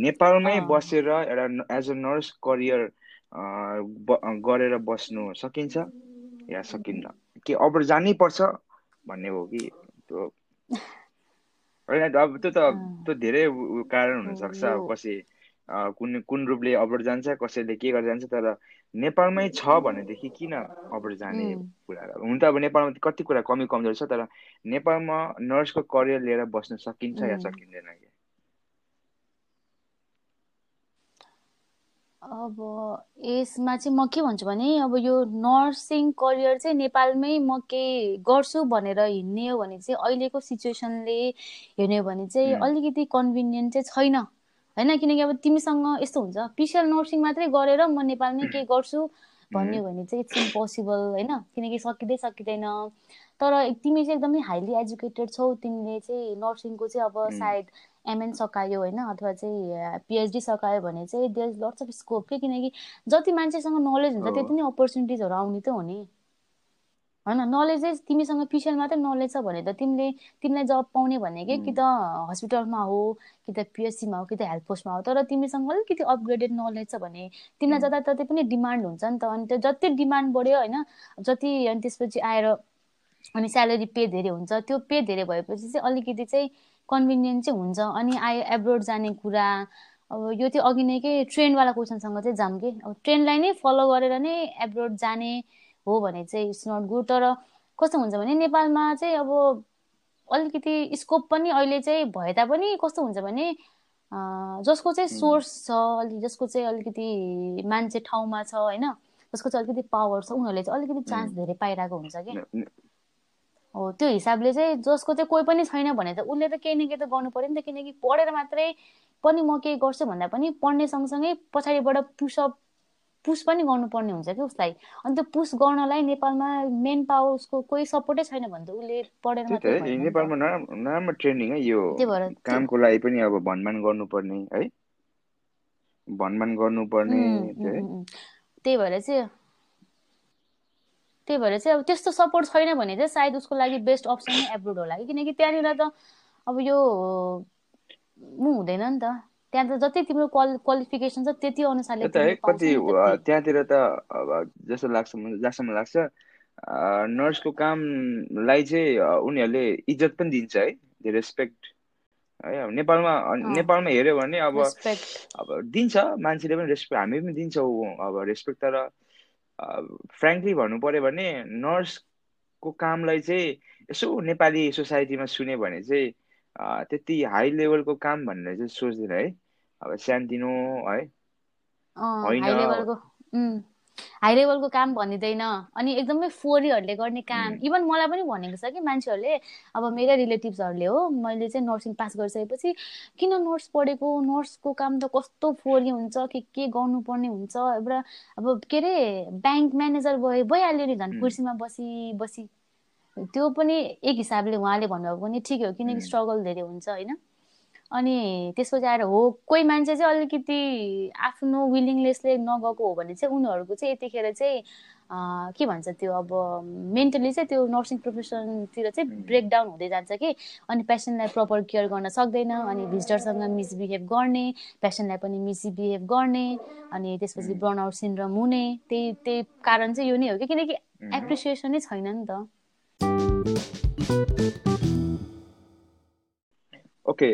नेपालमै बसेर एउटा एज अ नर्स करियर गरेर बस्नु सकिन्छ या सकिन्न। कि अब्रोड जानै पर्छ भन्ने हो कि त्यो? होइन अब त्यो त त्यो धेरै कारण हुनसक्छ। अब कसै कुन कुन रूपले अब्रोड जान्छ कसैले के गरेर जान्छ तर नेपालमै छ भनेदेखि किन अब्रोड जाने कुरा हुन त अब नेपालमा कति कुरा कमी कमजोर छ तर नेपालमा नर्सको करियर लिएर बस्न सकिन्छ या। सकिँदैन कि अब यसमा चाहिँ म के भन्छु भने अब यो नर्सिङ करियर चाहिँ नेपालमै म केही गर्छु भनेर हिँड्ने हो भने चाहिँ अहिलेको सिचुएसनले हेर्ने हो भने चाहिँ अलिकति कन्भिनियन्ट चाहिँ छैन। होइन? किनकि अब तिमीसँग यस्तो हुन्छ पिसिएल नर्सिङ मात्रै गरेर म नेपालमै केही गर्छु भन्ने हो भने चाहिँ इट्स इम्पोसिबल होइन? किनकि सकिँदै सकिँदैन। तर तिमी चाहिँ एकदमै हाइली एजुकेटेड छौ तिमीले चाहिँ नर्सिङको चाहिँ अब सायद एमएन सकायो होइन अथवा चाहिँ पिएचडी सकायो भने चाहिँ there is lots of scope के किनकि जति मान्छेसँग नलेज हुन्छ त्यति नै अपर्च्युनिटिजहरू आउने त हो नि। होइन नलेज तिमीसँग पिसिएल मात्रै नलेज छ भने त तिमीले तिमीलाई जब पाउने भनेकै कि त हस्पिटलमा हो कि त पिएचसीमा हो कि त हेल्थ पोस्टमा हो तर तिमीसँग अलिकति अपग्रेडेड नलेज छ भने तिमीलाई जताततै पनि डिमान्ड हुन्छ नि त। अनि त्यो जति डिमान्ड बढ्यो होइन जति अनि त्यसपछि आएर अनि स्यालेरी पे धेरै हुन्छ त्यो पे धेरै भएपछि चाहिँ अलिकति चाहिँ कन्भिनियन्ट चाहिँ हुन्छ। अनि आयो एब्रोड जाने कुरा अब यो चाहिँ अघि नै के ट्रेन्डवाला क्वेसनसँग चाहिँ जाऊँ कि? अब ट्रेन्डलाई नै फलो गरेर नै एब्रोड जाने हो भने चाहिँ इट्स नट गुड। तर कस्तो हुन्छ भने नेपालमा चाहिँ अब अलिकति स्कोप पनि अहिले चाहिँ भए तापनि कस्तो हुन्छ भने जसको चाहिँ सोर्स छ अलि जसको चाहिँ अलिकति मान्छे ठाउँमा छ होइन? जसको चाहिँ अलिकति पावर छ उनीहरूले चाहिँ अलिकति चान्स धेरै पाइरहेको हुन्छ कि? हो त्यो हिसाबले चाहिँ जसको चाहिँ कोही पनि छैन भने त उसले त केही न केही त गर्नु पर्यो नि त किनकि पढेर मात्रै पनि म केही गर्छु भन्दा पनि पढ्ने सँगसँगै पछाडिबाट पुसअप पुस पनि गर्नुपर्ने हुन्छ कि उसलाई। अनि त्यो पुस गर्नलाई नेपालमा मेन पावर उसको कोही सपोर्टै छैन भने त उसले पढेर मात्रै नेपालमा नराम्रो है यो कामको लागि पनि अब भनभान गर्नुपर्ने है। भनभान गर्नुपर्ने। त्यही भएर चाहिँ त्यही भएर चाहिँ अब त्यस्तो सपोर्ट छैन भने चाहिँ सायद उसको लागि बेस्ट अप्सन नै एब्रोड होला कि? किनकि त्यहाँनिर त अब यो ऊ हुँदैन नि त। त्यहाँ त जति तिम्रो क्वालि क्वालिफिकेसन छ त्यति अनुसारले कति त्यहाँतिर त अब जस्तो लाग्छ जहाँसम्म लाग्छ नर्सको कामलाई चाहिँ उनीहरूले इज्जत पनि दिन्छ है दे रेस्पेक्ट है अब नेपालमा नेपालमा हेऱ्यो भने अब अब दिन्छ मान्छेले पनि रेस्पेक्ट हामी पनि दिन्छौँ अब रेस्पेक्ट तर फ्रेङ्कली भन्नु पर्यो भने नर्स को कामलाई चाहिँ यसो नेपाली सोसाइटीमा सुन्यो भने चाहिँ त्यति हाई लेभलको काम भनेर चाहिँ सोच्दैन है। अब सानतिनो है। होइन। हाई लेभलको काम भनिँदैन। अनि एकदमै फोरीहरूले गर्ने काम। इभन मलाई पनि भनेको छ कि मान्छेहरूले अब मेरै रिलेटिभ्सहरूले हो मैले चाहिँ नर्सिङ पास गरिसकेपछि किन नर्स पढेको? नर्सको काम त कस्तो फोरी हुन्छ? के के गर्नुपर्ने हुन्छ? एउटा अब के अरे ब्याङ्क म्यानेजर भए भइहाल्यो नि झन् कुर्सीमा बसी बसी। त्यो पनि एक हिसाबले उहाँले भन्नुभएको पनि ठिकै हो किनकि स्ट्रगल धेरै हुन्छ होइन? अनि त्यसपछि आएर हो कोही मान्छे चाहिँ अलिकति आफ्नो विलिङलेसले नगएको हो भने चाहिँ उनीहरूको चाहिँ यतिखेर चाहिँ के भन्छ त्यो अब मेन्टली चाहिँ त्यो नर्सिङ प्रोफेसनतिर चाहिँ ब्रेकडाउन हुँदै जान्छ कि। अनि पेसेन्टलाई प्रपर केयर गर्न सक्दैन अनि भिजिटरसँग मिसबिहेभ गर्ने पेसेन्टलाई पनि मिसबिहेभ गर्ने अनि त्यसपछि आउट सिन्ड्रम हुने त्यही त्यही कारण चाहिँ यो नै हो कि। किनकि एप्रिसिएसनै छैन नि त। ओके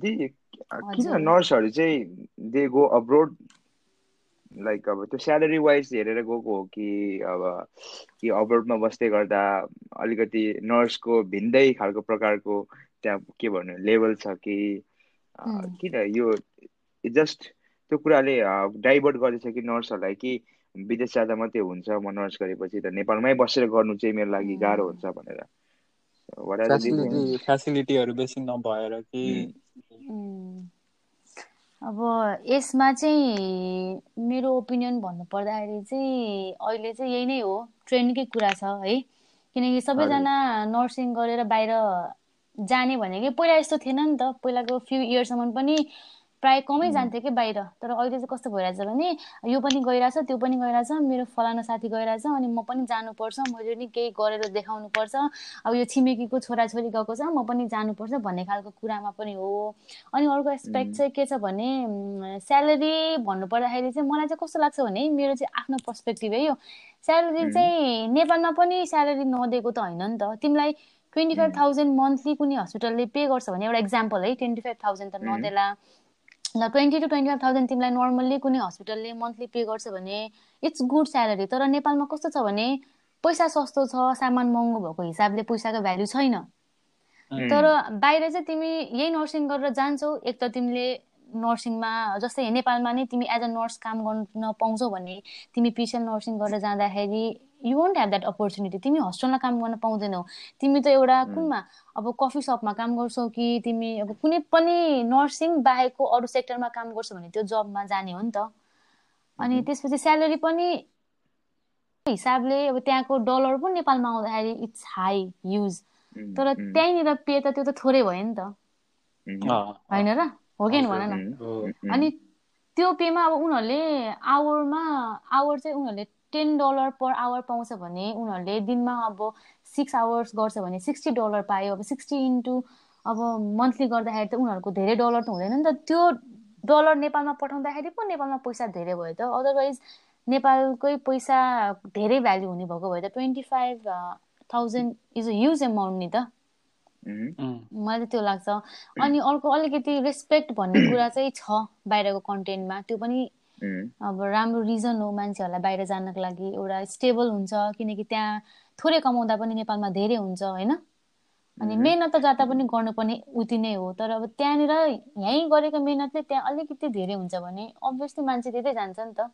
दि किन नर्सहरू चाहिँ दे गो अब्रोड लाइक अब त्यो स्यालेरी वाइज हेरेर गएको हो कि अब कि अब्रोडमा बस्दै गर्दा अलिकति नर्सको भिन्दै खालको प्रकारको त्यहाँ के भन्नु लेभल छ कि किन यो जस्ट त्यो कुराले डाइभर्ट गर्दैछ कि नर्सहरूलाई कि विदेश जाँदा मात्रै हुन्छ म नर्स गरेपछि त नेपालमै बसेर गर्नु चाहिँ मेरो लागि गाह्रो हुन्छ भनेर। फेसिलिटीहरू बेसी नभएर कि अब यसमा चाहिँ मेरो ओपिनियन भन्नु पर्दाखेरि चाहिँ अहिले चाहिँ यही नै हो। ट्रेन्डकै कुरा छ है। किनकि सबैजना नर्सिङ गरेर बाहिर जाने भनेको पहिला यस्तो थिएन नि त। पहिलाको फ्यु इयर्ससम्म पनि प्रायः कमै जान्थ्यो कि बाहिर। तर अहिले चाहिँ कस्तो भइरहेछ भने यो पनि गइरहेछ त्यो पनि गइरहेछ मेरो फलाना साथी गइरहेछ अनि म पनि जानुपर्छ मैले नि केही गरेर देखाउनु पर्छ अब यो छिमेकीको छोराछोरी गएको छ म पनि जानुपर्छ भन्ने खालको कुरामा पनि हो। अनि अर्को एस्पेक्ट चाहिँ के छ भने स्यालेरी भन्नु पर्दाखेरि चाहिँ मलाई चाहिँ कस्तो लाग्छ भने मेरो चाहिँ आफ्नो पर्सपेक्टिभ है यो। स्यालेरी चाहिँ नेपालमा पनि स्यालेरी नदिएको त होइन नि त। तिमीलाई ट्वेन्टी फाइभ थाउजन्ड मन्थली कुनै हस्पिटलले पे गर्छ भने एउटा इक्जाम्पल है ट्वेन्टी फाइभ थाउजन्ड त नदेला। ल twenty to twenty five thousand तिमीलाई नर्मल्ली कुनै हस्पिटलले मन्थली पे गर्छ भने इट्स गुड स्यालेरी तर नेपालमा कस्तो छ भने पैसा सस्तो छ सामान महँगो भएको हिसाबले पैसाको भ्याल्यु छैन। तर बाहिर चाहिँ तिमी यही नर्सिङ गरेर जान्छौ एक त तिमीले नर्सिङमा जस्तै नेपालमा नै तिमी एज अ नर्स काम गर्न पाउँछौ भने तिमी पिसिएल नर्सिङ गरेर जाँदाखेरि you want have that opportunity तिमी हस्टेलमा काम गर्न पाउँदैनौ। तिमी त एउटा कुनमा अब कफी सपमा काम गर्छौ कि तिमी अब कुनै पनि नर्सिङ बाहेकको अरू सेक्टरमा काम गर्छौ भने त्यो जबमा जाने हो नि त। अनि त्यसपछि स्यालेरी पनि हिसाबले अब त्यहाँको डलर पनि नेपालमा आउँदाखेरि इट्स हाई युज तर त्यहीँनिर पे त त्यो त थोरै भयो नि त। होइन र? हो कि भन न। अनि त्यो पेमा अब उनीहरूले आवरमा आवर चाहिँ उनीहरूले टेन डलर पर आवर पाउँछ भने उनीहरूले दिनमा अब सिक्स आवर्स गर्छ भने सिक्सटी डलर पायो। अब सिक्सटी इन्टु अब मन्थली गर्दाखेरि त उनीहरूको धेरै डलर त हुँदैन नि त। त्यो डलर नेपालमा पठाउँदाखेरि पो नेपालमा पैसा धेरै भयो त। अदरवाइज नेपालकै पैसा धेरै भ्याल्यु हुने भएको भए त twenty five thousand is a huge amount नि त। मलाई चाहिँ त्यो लाग्छ। अनि अर्को अलिकति रेस्पेक्ट भन्ने कुरा चाहिँ छ बाहिरको कन्टेन्टमा त्यो पनि अब राम्रो रिजन हो मान्छेहरूलाई बाहिर जानको लागि एउटा स्टेबल हुन्छ किनकि त्यहाँ थोरै कमाउँदा पनि नेपालमा धेरै हुन्छ होइन? अनि मेहनत त जाँदा पनि गर्नुपर्ने उति नै हो तर अब त्यहाँनिर यहीँ गरेको मेहनतले त्यहाँ अलिकति धेरै हुन्छ भने अभियसली मान्छे त्यतै जान्छ नि त।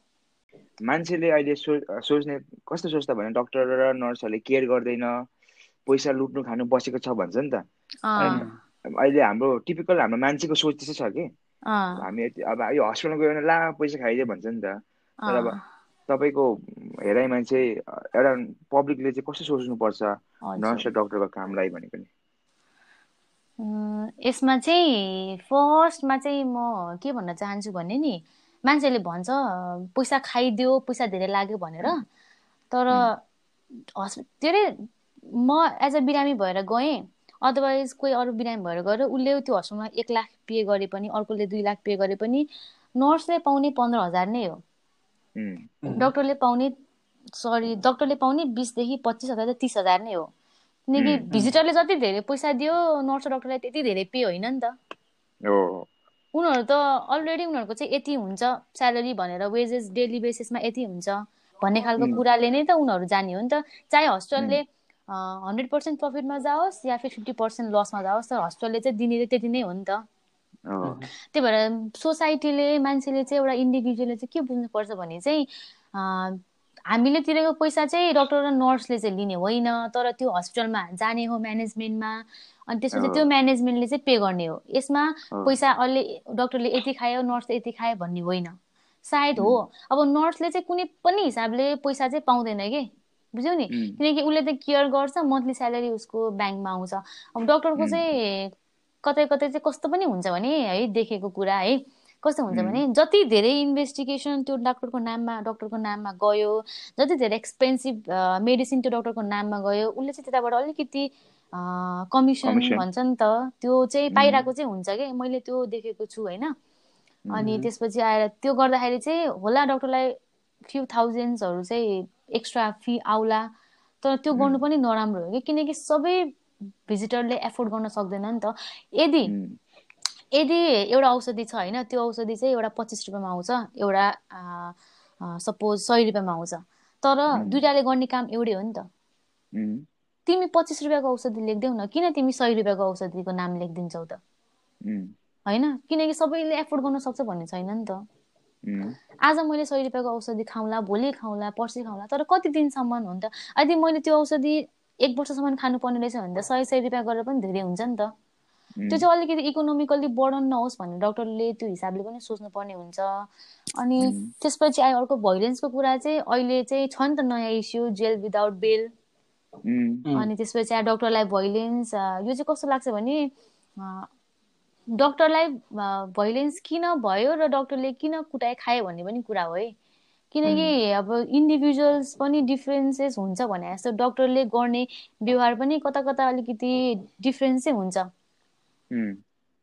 मान्छेले अहिले सो सोच्ने कस्तो सोच्छ भने डक्टर र नर्सहरूले केयर गर्दैन पैसा लुट्नु खानु बसेको छ भन्छ नि त। अहिले हाम्रो टिपिकल हाम्रो मान्छेको सोच त्यस्तो छ कि? हामी अब यो हस्पिटल गयो भने ला पैसा खाइदियो भन्छ नि त तर अब तपाईँको हेराइमा चाहिँ एउटा पब्लिकले चाहिँ कस्तो सोच्नुपर्छ नर्स र डक्टरको कामलाई भनेको नि यसमा चाहिँ फर्स्टमा चाहिँ म के भन्न चाहन्छु भने नि मान्छेले भन्छ पैसा खाइदियो पैसा धेरै लाग्यो भनेर तर हस् के अरे म एज अ बिरामी भएर गएँ अदरवाइज कोही अरू बिरामी भएर गएर उसले त्यो हस्पिटलमा एक लाख पे गरे पनि अर्कोले दुई लाख पे गरे पनि नर्सले पाउने पन्ध्र हजार नै हो। डक्टरले पाउने सरी डक्टरले पाउने बिसदेखि पच्चिस हजार तिस हजार नै हो। किनकि भिजिटरले जति धेरै पैसा दियो नर्स डक्टरलाई त्यति धेरै पे होइन नि त। उनीहरू त अलरेडी उनीहरूको चाहिँ यति हुन्छ स्यालेरी भनेर वेजेस डेली बेसिसमा यति हुन्छ भन्ने खालको कुराले नै त उनीहरू जाने हो नि त। चाहे हस्पिटलले हन्ड्रेड पर्सेन्ट प्रफिटमा जाओस् या फिर फिफ्टी पर्सेन्ट लसमा जाओस् तर हस्पिटलले चाहिँ दिने चाहिँ त्यति नै हो नि त। त्यही भएर सोसाइटीले मान्छेले चाहिँ एउटा इन्डिभिजुअलले चाहिँ के बुझ्नुपर्छ भने चाहिँ हामीले तिरेको पैसा चाहिँ डक्टर र नर्सले चाहिँ लिने होइन तर त्यो हस्पिटलमा जाने हो म्यानेजमेन्टमा अनि त्यसपछि त्यो म्यानेजमेन्टले चाहिँ पे गर्ने हो। यसमा पैसा अहिले डक्टरले यति खायो नर्सले यति खायो भन्ने होइन। सायद हो। अब नर्सले चाहिँ कुनै पनि हिसाबले पैसा चाहिँ पाउँदैन कि? बुझ्यौ नि? किनकि उसले त केयर गर्छ मन्थली स्यालेरी उसको ब्याङ्कमा आउँछ। अब डक्टरको चाहिँ कतै कतै चाहिँ कस्तो पनि हुन्छ भने है देखेको कुरा है कस्तो हुन्छ भने जति धेरै इन्भेस्टिगेसन त्यो डक्टरको नाममा डक्टरको नाममा गयो जति धेरै एक्सपेन्सिभ मेडिसिन त्यो डक्टरको नाममा गयो उसले चाहिँ त्यताबाट अलिकति कमिसन भन्छ नि त। त्यो चाहिँ पाइरहेको चाहिँ हुन्छ कि? मैले त्यो देखेको छु होइन? अनि त्यसपछि आएर त्यो गर्दाखेरि चाहिँ होला डक्टरलाई फ्यु थाउजन्ड्सहरू चाहिँ एक्स्ट्रा फी आउला। तर त्यो गर्नु पनि नराम्रो हो कि? किनकि सबै भिजिटरले एफोर्ड गर्न सक्दैन नि त। यदि यदि एउटा औषधि छ होइन त्यो औषधि चाहिँ एउटा पच्चिस रुपियाँमा आउँछ एउटा सपोज सय रुपियाँमा आउँछ। तर दुइटाले गर्ने काम एउटै हो नि त। तिमी पच्चिस रुपियाँको औषधि लेख्दैौ न। किन तिमी सय रुपियाँको औषधिको नाम लेखिदिन्छौ त? होइन? किनकि सबैले एफोर्ड गर्न सक्छ भन्ने छैन नि त। आज मैले सय रुपियाँको औषधि खाउँला भोलि खाउँला पर्सि खाउँला तर कति दिनसम्म हो नि त? यदि मैले त्यो औषधि एक वर्षसम्म खानुपर्ने रहेछ भने त सय सय रुपियाँ गरेर पनि धेरै हुन्छ नि त। त्यो चाहिँ अलिकति इकोनोमिकल्ली बर्डन नहोस् भनेर डक्टरले त्यो हिसाबले पनि सोच्नु पर्ने हुन्छ। अनि त्यसपछि आयो अर्को भोइलेन्सको कुरा चाहिँ अहिले चाहिँ छ नि त नयाँ इस्यु जेल विदाउट बेल। अनि त्यसपछि डक्टरलाई भोइलेन्स यो चाहिँ कस्तो लाग्छ भने डक्टरलाई भोइलेन्स किन भयो र डक्टरले किन कुटाइ खायो भन्ने पनि कुरा हो है। किनकि अब इन्डिभिजुअल्स पनि डिफ्रेन्सेस हुन्छ भने जस्तो डक्टरले गर्ने व्यवहार पनि कता कता अलिकति डिफ्रेन्स हुन्छ।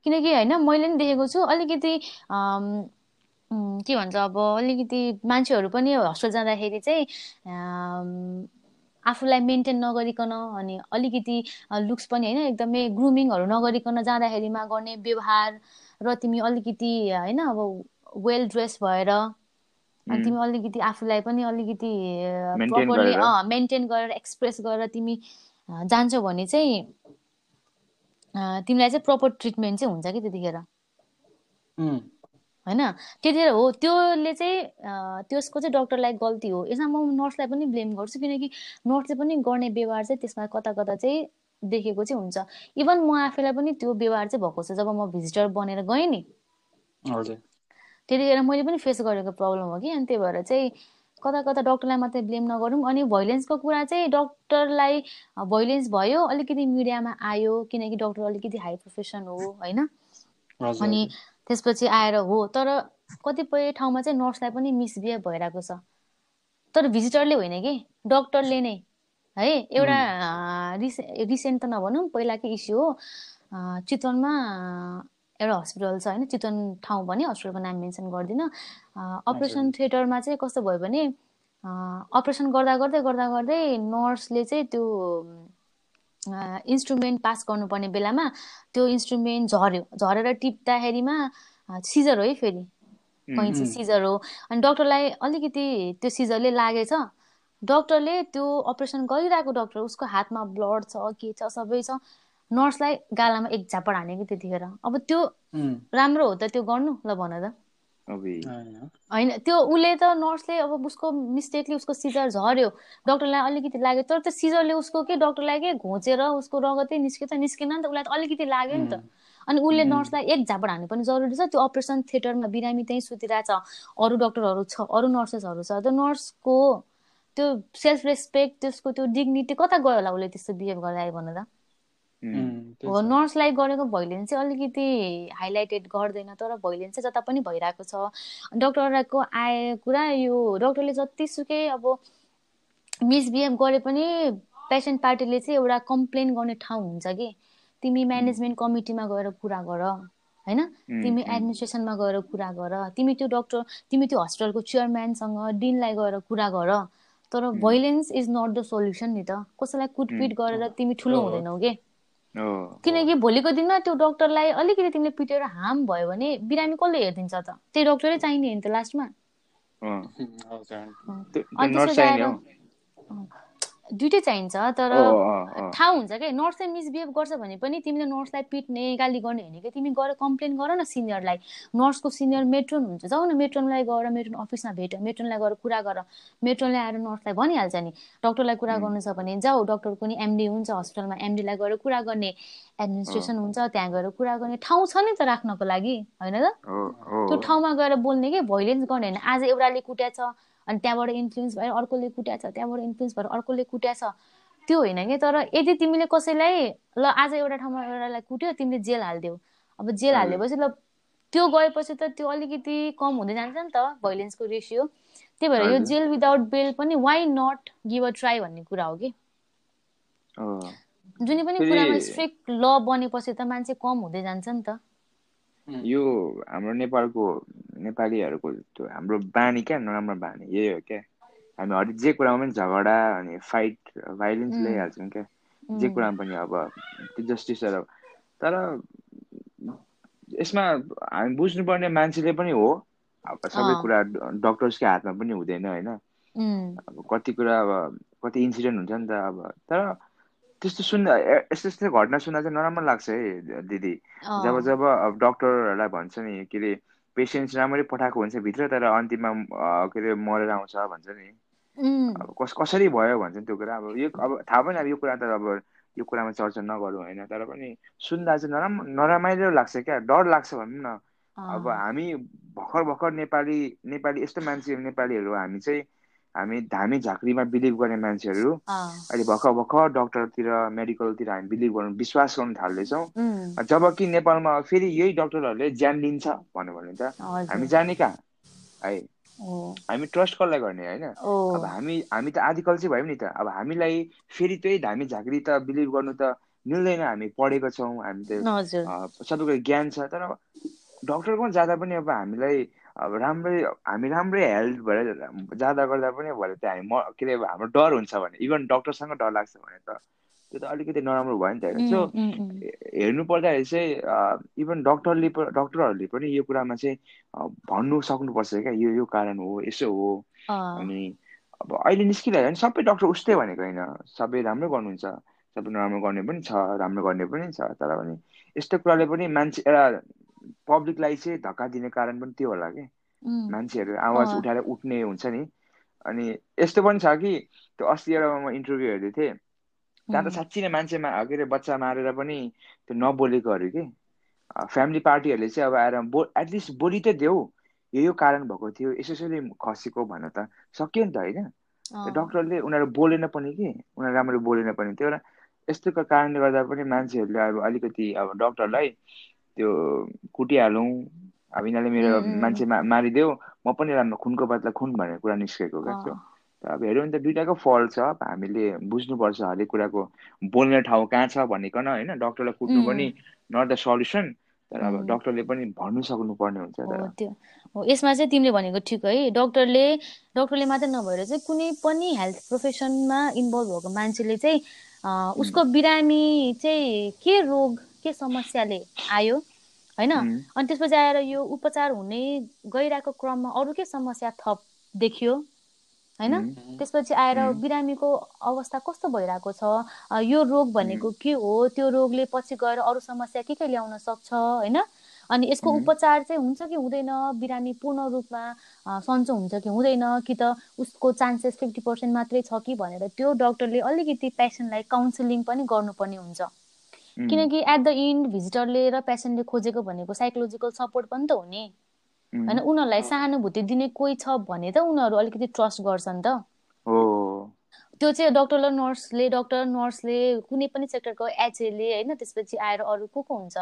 किनकि होइन मैले पनि देखेको छु अलिकति के भन्छ अब अलिकति मान्छेहरू पनि हस्पिटल जाँदाखेरि चाहिँ आफूलाई मेन्टेन नगरिकन अनि अलिकति लुक्स पनि होइन एकदमै ग्रुमिङहरू नगरिकन जाँदाखेरिमा गर्ने व्यवहार र तिमी अलिकति होइन अब वेल ड्रेस भएर अनि तिमी अलिकति आफूलाई पनि अलिकति प्रपरली मेन्टेन गरेर। एक्सप्रेस गरेर तिमी जान्छौ भने चाहिँ तिमीलाई चाहिँ प्रपर ट्रिटमेन्ट चाहिँ हुन्छ कि त्यतिखेर? होइन? त्यतिखेर हो त्योले चाहिँ त्यसको चाहिँ डक्टरलाई गल्ती हो। यसमा म नर्सलाई पनि ब्लेम गर्छु किनकि नर्सले पनि गर्ने व्यवहार चाहिँ त्यसमा कता कता चाहिँ देखेको चाहिँ हुन्छ। इभन म आफैलाई पनि त्यो व्यवहार चाहिँ भएको छ जब म भिजिटर बनेर गएँ नि। त्यतिखेर मैले पनि फेस गरेको प्रब्लम हो कि अनि त्यही भएर चाहिँ कता कता डक्टरलाई मात्रै ब्लेम नगरौँ। अनि भोइलेन्सको कुरा चाहिँ डक्टरलाई भोइलेन्स भयो अलिकति मिडियामा आयो किनकि डक्टर अलिकति हाई प्रोफेसन हो होइन? अनि त्यसपछि आएर हो तर कतिपय ठाउँमा चाहिँ नर्सलाई पनि मिसबिहेभ भइरहेको छ। तर भिजिटरले होइन कि डक्टरले नै है एउटा रिसे रिसेन्ट त नभनौँ पहिलाकै इस्यु हो चितवनमा एउटा हस्पिटल छ होइन चितवन ठाउँ भने हस्पिटलको नाम मेन्सन गर्दिनँ। अपरेसन थिएटरमा चाहिँ कस्तो भयो भने अपरेसन गर्दा गर्दै गर्दा गर्दै नर्सले चाहिँ त्यो इन्स्ट्रुमेन्ट पास गर्नुपर्ने बेलामा त्यो इन्स्ट्रुमेन्ट झऱ्यो। झरेर टिप्दाखेरिमा सिजर हो है फेरि। कैँची सिजर हो। अनि डक्टरलाई अलिकति त्यो सिजरले लागेछ। डक्टरले त्यो अपरेसन गरिरहेको डक्टर उसको हातमा ब्लड छ के छ सबै छ। नर्सलाई गालामा एक झापड हाने कि त्यतिखेर। अब त्यो राम्रो हो त त्यो गर्नु? ल भन त। होइन। त्यो उसले त नर्सले अब उसको मिस्टेकले उसको सिजर झऱ्यो। डक्टरलाई अलिकति लाग्यो तर त्यो सिजरले उसको के डक्टरलाई के घोचेर उसको रगतै निस्क्यो त निस्केन नि त उसलाई त अलिकति लाग्यो नि त। अनि उसले नर्सलाई एक झापड हान्नु पनि जरुरी छ। त्यो अपरेसन थिएटरमा बिरामी त्यहीँ सुतिरहेछ। अरू डक्टरहरू छ अरू नर्सेसहरू छ। त्यो नर्सको त्यो सेल्फ रेस्पेक्ट त्यसको त्यो डिग्निटी कता गयो होला उसले त्यस्तो बिहेभ गर्दा आयो भन त हो नर्सलाई गरेको भोइलेन्स चाहिँ अलिकति हाइलाइटेड गर्दैन तर भोइलेन्स चाहिँ जता पनि भइरहेको छ। डक्टरको आए कुरा यो डक्टरले जतिसुकै अब मिसबिहेभ गरे पनि पेसेन्ट पार्टीले चाहिँ एउटा कम्प्लेन गर्ने ठाउँ हुन्छ कि? तिमी म्यानेजमेन्ट कमिटीमा गएर कुरा गर होइन? तिमी एडमिनिस्ट्रेसनमा गएर कुरा गर तिमी त्यो डक्टर तिमी त्यो हस्पिटलको चेयरम्यानसँग डिनलाई गएर कुरा गर। तर violence is not the solution नि त। कसैलाई कुटपिट गरेर तिमी ठुलो हुँदैनौ कि? किनकि भोलिको दिनमा त्यो डक्टरलाई अलिकति तिमीले पिटेर हार्म भयो भने बिरामी कसले हेरिदिन्छ त? त्यही डक्टरै चाहिने नि त लास्टमा। दुइटै चाहिन्छ तर। थाहा हुन्छ क्या नर्सले मिसबिहेभ गर्छ भने पनि तिमीले नर्सलाई पिट्ने गाली गर्ने होइन कि तिमी गएर कम्प्लेन गर न सिनियरलाई। नर्सको सिनियर मेट्रोन हुन्छ जाऊ न मेट्रोनलाई गएर मेट्रोन अफिसमा भेट मेट्रोनलाई गएर कुरा गर। मेट्रोनले आएर नर्सलाई भनिहाल्छ नि डक्टरलाई कुरा गर्नु छ भने जाऊ डक्टरको नि एमडी हुन्छ हस्पिटलमा एमडीलाई गएर कुरा गर्ने एडमिनिस्ट्रेसन हुन्छ त्यहाँ गएर कुरा गर्ने ठाउँ छ नि त राख्नको लागि होइन त? त्यो ठाउँमा गएर बोल्ने कि भोइलेन्स गर्ने होइन आज एउटाले कुट्या छ अनि त्यहाँबाट इन्फ्लुएन्स भएर अर्कोले कुट्या छ त्यहाँबाट इन्फ्लुएन्स भएर अर्कोले कुट्या छ। त्यो होइन कि? तर यदि तिमीले कसैलाई ल आज एउटा ठाउँमा एउटालाई कुट्यो तिमीले जेल हालिदियो अब जेल हालिदिएपछि ल त्यो गएपछि त त्यो अलिकति कम हुँदै जान्छ नि त भोइलेन्सको रेसियो त्यही भएर यो। जेल विदाउट बेल पनि why not give a try भन्ने कुरा हो कि। जुनै पनि कुरामा स्ट्रिक्ट ल बनेपछि त मान्छे कम हुँदै जान्छ नि त। यो हाम्रो नेपालको नेपालीहरूको त्यो हाम्रो बानी क्या नराम्रो बानी यही हो क्या हामी हरेक जे कुरामा पनि झगडा अनि फाइट भाइलेन्स. ल्याइहाल्छौँ क्या जे. कुरामा पनि अब त्यो जस्टिसहरू तर यसमा हामी बुझ्नुपर्ने मान्छेले पनि हो अब सबै. कुरा डक्टर्सकै हातमा पनि हुँदैन होइन. अब कति कुरा अब कति इन्सिडेन्ट हुन्छ नि त अब तर त्यस्तो सुन्दा ए- यस्तो यस्तो घटना सुन्दा चाहिँ नराम्रो लाग्छ है दिदी. जब जब अब डक्टरहरूलाई भन्छ नि के अरे पेसेन्ट्स राम्ररी पठाएको हुन्छ भित्र तर अन्तिममा के अरे मरेर आउँछ भन्छ नि. अब कस कसरी भयो भन्छ नि त्यो कुरा अब यो अब थाहा पनि अब यो कुरा त अब यो कुरामा चर्चा नगरौँ होइन तर पनि सुन्दा चाहिँ नराम्रो नरमाइलो लाग्छ क्या डर लाग्छ भनौँ न अब. हामी भर्खर भर्खर नेपाली नेपाली यस्तो मान्छे नेपालीहरू हामी चाहिँ हामी धामी झाँक्रीमा बिलिभ गर्ने मान्छेहरू. अहिले भर्खर भर्खर डक्टरतिर मेडिकलतिर हामी बिलिभ गर्नु विश्वास गर्नु थाल्दैछौँ। उम्. जब कि नेपालमा फेरि यही डक्टरहरूले ज्यान लिन्छ भन्यो भने त हामी जाने कहाँ? है। हामी ट्रस्ट कसलाई गर्ने होइन? अब हामी हामी त आदिकल चाहिँ भयौँ नि त। अब हामीलाई फेरि त्यही धामी झाँक्री त बिलिभ गर्नु त मिल्दैन। हामी पढेको छौँ हामी त हजुर। अँ, सबै कुरा ज्ञान छ। तर डक्टरकोमा जाँदा पनि अब हामीलाई अब राम्रै हामी राम्रै हेल्थ भएर जाँदा गर्दा पनि भरे त हामी म के अरे हाम्रो डर हुन्छ भने इभन डक्टरसँग डर लाग्छ भने त त्यो त अलिकति नराम्रो भयो नि त होइन सो. हेर्नु पर्दाखेरि चाहिँ इभन डक्टरले डक्टरहरूले पनि यो कुरामा चाहिँ भन्नु सक्नुपर्छ क्या यो यो कारण हो यसो हो. अनि अब अहिले निस्किरहेको नि सबै डक्टर उस्तै भनेको होइन सबै राम्रो गर्नुहुन्छ सबै नराम्रो गर्ने पनि छ राम्रो गर्ने पनि छ तर पनि यस्तो कुराले पनि मान्छे एउटा पब्लिकलाई चाहिँ धक्का दिने कारण पनि त्यो होला कि. मान्छेहरू आवाज. उठाएर उठ्ने हुन्छ नि अनि यस्तो पनि छ कि त्यो अस्ति एउटा म इन्टरभ्यू हेर्दै थिएँ त्यहाँ त. साँच्ची नै मान्छे के अरे बच्चा मारेर पनि त्यो नबोलेकोहरू कि फ्यामिली पार्टीहरूले चाहिँ अब आएर बो एटलिस्ट बोली त देऊ यो यो कारण भएको थियो यसो यसरी खसेको भन्न त सक्यो नि त होइन. डक्टरले उनीहरू बोलेन पनि कि उनीहरू राम्ररी बोलेन पनि त्यो एउटा यस्तो कारणले गर्दा पनि मान्छेहरूले अब अलिकति अब डक्टरलाई त्यो कुटिहालौँ अब यिनीहरूले मेरो मान्छे मा मारिदेऊ। म पनि राम्रो खुनको बदला खुन भन्ने कुरा निस्केको क्या त्यो. अब हेऱ्यो भने त दुइटाको फल्ट छ। अब हामीले बुझ्नुपर्छ हरेक कुराको बोल्ने ठाउँ कहाँ छ भनिकन होइन? डक्टरलाई कुट्नु पनि नट द सल्युसन तर अब. डक्टरले पनि भन्नु सक्नुपर्ने हुन्छ त्यो। हो यसमा चाहिँ तिमीले भनेको ठिक है। डक्टरले डक्टरले मात्रै नभएर चाहिँ कुनै पनि हेल्थ प्रोफेसनमा इन्भल्भ भएको मान्छेले चाहिँ उसको बिरामी चाहिँ के रोग के समस्याले आयो? होइन? अनि त्यसपछि आएर यो उपचार हुने गइरहेको क्रममा अरू के समस्या थप देखियो? होइन? त्यसपछि आएर बिरामीको अवस्था कस्तो भइरहेको छ? यो रोग भनेको के हो? त्यो रोगले पछि गएर अरू समस्या के के ल्याउन सक्छ? होइन? अनि यसको उपचार चाहिँ हुन्छ कि हुँदैन? बिरामी पूर्ण रूपमा सन्चो हुन्छ कि हुँदैन? कि त उसको चान्सेस फिफ्टी पर्सेन्ट मात्रै छ कि भनेर त्यो डक्टरले अलिकति पेसेन्टलाई काउन्सिलिङ पनि गर्नुपर्ने हुन्छ। किनकि एट द इन्ड भिजिटरले र पेसेन्टले खोजेको भनेको साइकोलोजिकल सपोर्ट पनि त हो नि। होइन? उनीहरूलाई सहानुभूति दिने कोही छ भने त उनीहरू अलिकति ट्रस्ट गर्छन् त। त्यो चाहिँ डक्टर र नर्सले डक्टर नर्सले कुनै पनि सेक्टरको एचएले होइन? त्यसपछि आएर अरू को को हुन्छ?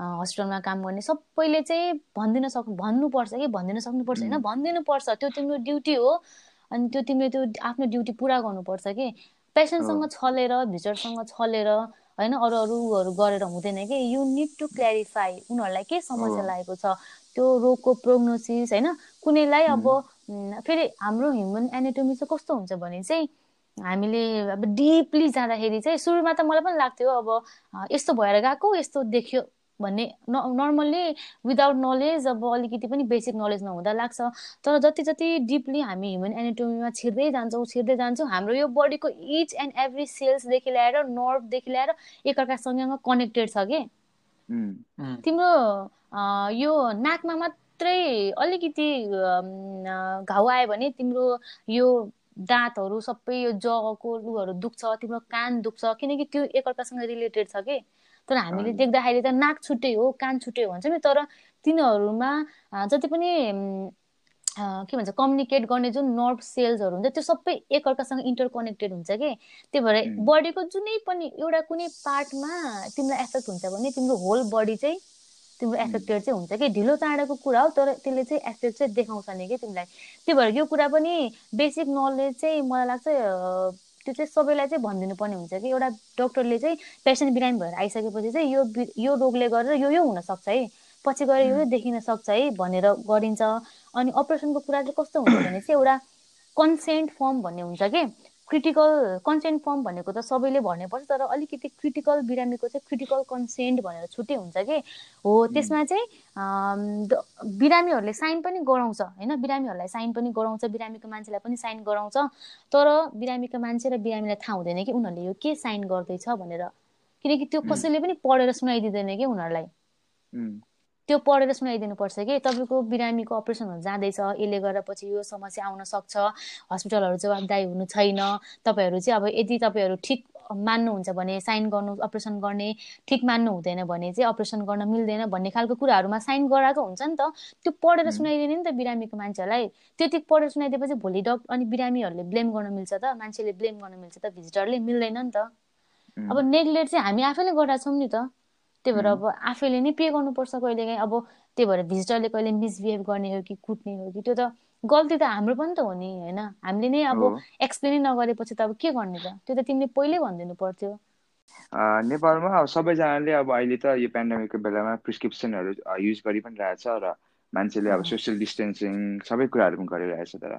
हस्पिटलमा काम गर्ने सबैले चाहिँ भनिदिन सक् भन्नुपर्छ कि? भनिदिन सक्नुपर्छ। होइन? भनिदिनुपर्छ। त्यो तिम्रो ड्युटी हो। अनि त्यो तिमीले त्यो आफ्नो ड्युटी पुरा गर्नुपर्छ कि? पेसेन्टसँग छलेर भिजिटरसँग छलेर होइन? अरू अरूहरू गरेर हुँदैन कि? यु निड टु क्ल्यारिफाई उनीहरूलाई के समस्या लागेको छ? त्यो रोगको प्रोग्नोसिस होइन? कुनैलाई अब फेरि हाम्रो ह्युमन एनाटोमी चाहिँ कस्तो हुन्छ भने चाहिँ हामीले अब डिपली जाँदाखेरि चाहिँ सुरुमा त मलाई पनि लाग्थ्यो अब यस्तो भएर गएको यस्तो देख्यो। भन्ने नर्मल्ली विदाउट नलेज अब अलिकति पनि बेसिक नलेज नहुँदा लाग्छ। तर जति जति डिपली हामी ह्युमन एनाटोमीमा छिर्दै जान्छौँ छिर्दै जान्छौँ हाम्रो यो बडीको इच एन्ड एभ्री सेल्सदेखि ल्याएर नर्भदेखि ल्याएर एकअर्कासँग कनेक्टेड छ कि? तिम्रो यो नाकमा मात्रै अलिकति घाउ आयो भने तिम्रो यो दाँतहरू सबै यो जगको लुहरू दुख्छ तिम्रो कान दुख्छ किनकि त्यो एकअर्कासँग रिलेटेड छ कि? तर हामीले देख्दाखेरि त नाक छुट्टै हो कान छुट्टै हो भन्छ नि तर तिनीहरूमा जति पनि के भन्छ कम्युनिकेट गर्ने जुन नर्भ सेल्सहरू हुन्छ त्यो सबै एकअर्कासँग इन्टरकनेक्टेड हुन्छ कि? त्यही भएर बडीको जुनै पनि एउटा कुनै पार्टमा तिमीलाई एफेक्ट हुन्छ भने तिम्रो होल बडी चाहिँ तिम्रो एफेक्टेड चाहिँ हुन्छ कि? ढिलो चाँडोको कुरा हो तर त्यसले चाहिँ एफेक्ट चाहिँ देखाउँछ नि कि तिमीलाई। त्यही भएर यो कुरा पनि बेसिक नलेज चाहिँ मलाई लाग्छ त्यो चाहिँ सबैलाई चाहिँ भनिदिनु पर्ने हुन्छ कि एउटा डक्टरले चाहिँ पेसेन्ट बिरामी भएर आइसकेपछि चाहिँ यो यो रोगले गरेर यो यो हुनसक्छ है। पछि गएर यो देखिन सक्छ है भनेर गरिन्छ। अनि अपरेसनको कुरा चाहिँ कस्तो हुन्छ भने चाहिँ एउटा कन्सेन्ट फर्म भन्ने हुन्छ कि। क्रिटिकल कन्सेन्ट फर्म भनेको त सबैले पर्छ तर अलिकति क्रिटिकल बिरामीको चाहिँ क्रिटिकल कन्सेन्ट भनेर छुट्टै हुन्छ कि? हो त्यसमा चाहिँ बिरामीहरूले साइन पनि गराउँछ होइन? बिरामीहरूलाई साइन पनि गराउँछ बिरामीको मान्छेलाई पनि साइन गराउँछ तर बिरामीको मान्छे र बिरामीलाई थाहा हुँदैन कि उनीहरूले यो के साइन गर्दैछ भनेर। किनकि त्यो कसैले पनि पढेर सुनाइदिँदैन कि उनीहरूलाई? त्यो पढेर सुनाइदिनुपर्छ कि? तपाईँको बिरामीको अपरेसनहरू जाँदैछ यसले गर्दा पछि यो समस्या आउन सक्छ हस्पिटलहरू जवाबदारी हुनु छैन तपाईँहरू चाहिँ अब यदि तपाईँहरू ठिक मान्नुहुन्छ भने साइन गर्नु अपरेसन गर्ने ठिक मान्नु हुँदैन भने चाहिँ अपरेसन गर्न मिल्दैन भन्ने खालको कुराहरूमा साइन गराएको हुन्छ नि त। त्यो पढेर सुनाइदिने नि त बिरामीको मान्छेहरूलाई त्यति पढेर सुनाइदिएपछि भोलि डक्टर अनि बिरामीहरूले ब्लेम गर्न मिल्छ त मान्छेले ब्लेम गर्न मिल्छ त भिजिटरले मिल्दैन नि त। अब नेग्लेक्ट चाहिँ हामी आफैले गरेका छौँ नि त। त्यही भएर अब आफैले नै पे गर्नुपर्छ कहिलेकाहीँ। अब त्यही भएर भिजिटरले कहिले मिसबिहेभ गर्ने हो कि कुट्ने हो कि त्यो त गल्ती त हाम्रो पनि त हो नि होइन? हामीले नै अब एक्सप्लेनै नगरेपछि त अब के गर्ने त? त्यो त तिमीले पहिल्यै भनिदिनु पर्थ्यो। नेपालमा अब सबैजनाले अब अहिले त यो पेन्डामिकको बेलामा प्रिस्क्रिप्सनहरू युज गरि पनि रहेछ र मान्छेले अब सोसियल डिस्टेन्सिङ सबै कुराहरू पनि गरिरहेछ तर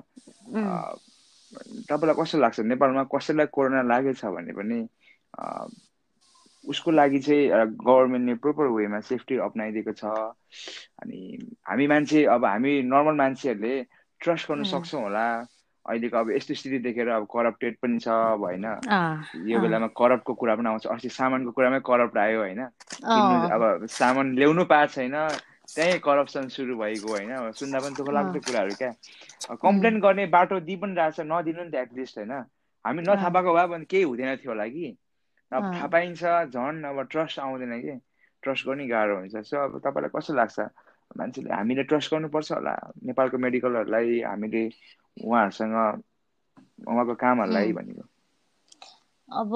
तपाईँलाई कस्तो लाग्छ? नेपालमा कसैलाई कोरोना लागेछ भने पनि उसको लागि चाहिँ गभर्मेन्टले प्रोपर वेमा सेफ्टी अप्नाइदिएको छ। अनि हामी मान्छे अब हामी नर्मल मान्छेहरूले ट्रस्ट गर्नु सक्छौँ होला। अहिलेको अब यस्तो स्थिति देखेर अब करप्टेड पनि छ अब होइन यो बेलामा करप्टको कुरा पनि आउँछ। अस्ति सामानको कुरामै करप्ट आयो होइन? अब सामान ल्याउनु पाएको छैन। त्यहीँ करप्सन सुरु भएको होइन? सुन्दा पनि दुःख लाग्दो कुराहरू क्या। कम्प्लेन गर्ने बाटो दिइ पनि रहेछ नदिनु नि त एटलिस्ट होइन? हामी नथाहा पाएको भए भने केही हुँदैन थियो होला कि? अब थाहा पाइन्छ झन् अब ट्रस्ट आउँदैन कि। ट्रस्ट गर्नै गाह्रो हुन्छ। सो अब तपाईँलाई कस्तो लाग्छ? मान्छेले हामीले ट्रस्ट गर्नुपर्छ होला। नेपालको मेडिकलहरूलाई हामीले उहाँहरूसँग उहाँको कामहरूलाई भनेको। अब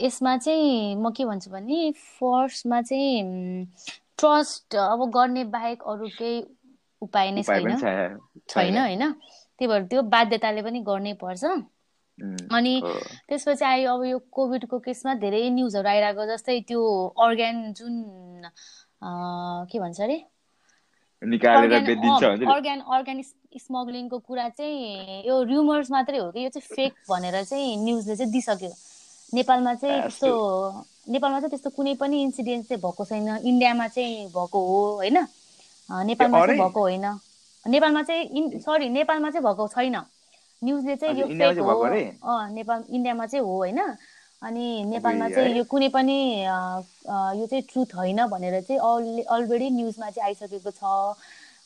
यसमा चाहिँ म के भन्छु भने फर्स्टमा चाहिँ ट्रस्ट अब गर्ने बाहेक अरू केही उपाय नै छैन छैन। होइन? त्यही भएर त्यो बाध्यताले पनि गर्नै पर्छ। अनि त्यसपछि आयो अब यो कोभिडको केसमा धेरै न्युजहरू आइरहेको जस्तै त्यो अर्ग्यान जुन के भन्छ अरे? अर्ग्यान अर्ग्यान स्मग्लिङको कुरा चाहिँ यो र्युमर्स मात्रै हो कि यो चाहिँ फेक भनेर चाहिँ न्युजले चाहिँ दिइसक्यो। नेपालमा चाहिँ त्यस्तो नेपालमा चाहिँ त्यस्तो कुनै पनि इन्सिडेन्ट चाहिँ भएको छैन। इन्डियामा चाहिँ भएको हो होइन? नेपालमा चाहिँ भएको होइन। नेपालमा चाहिँ सरी नेपालमा चाहिँ भएको छैन। न्युजले चाहिँ यो फेक हो। नेपाल इन्डियामा चाहिँ हो होइन। अनि नेपालमा चाहिँ यो कुनै पनि यो चाहिँ ट्रुथ होइन भनेर चाहिँ अलरेडी न्युजमा चाहिँ आइसकेको छ।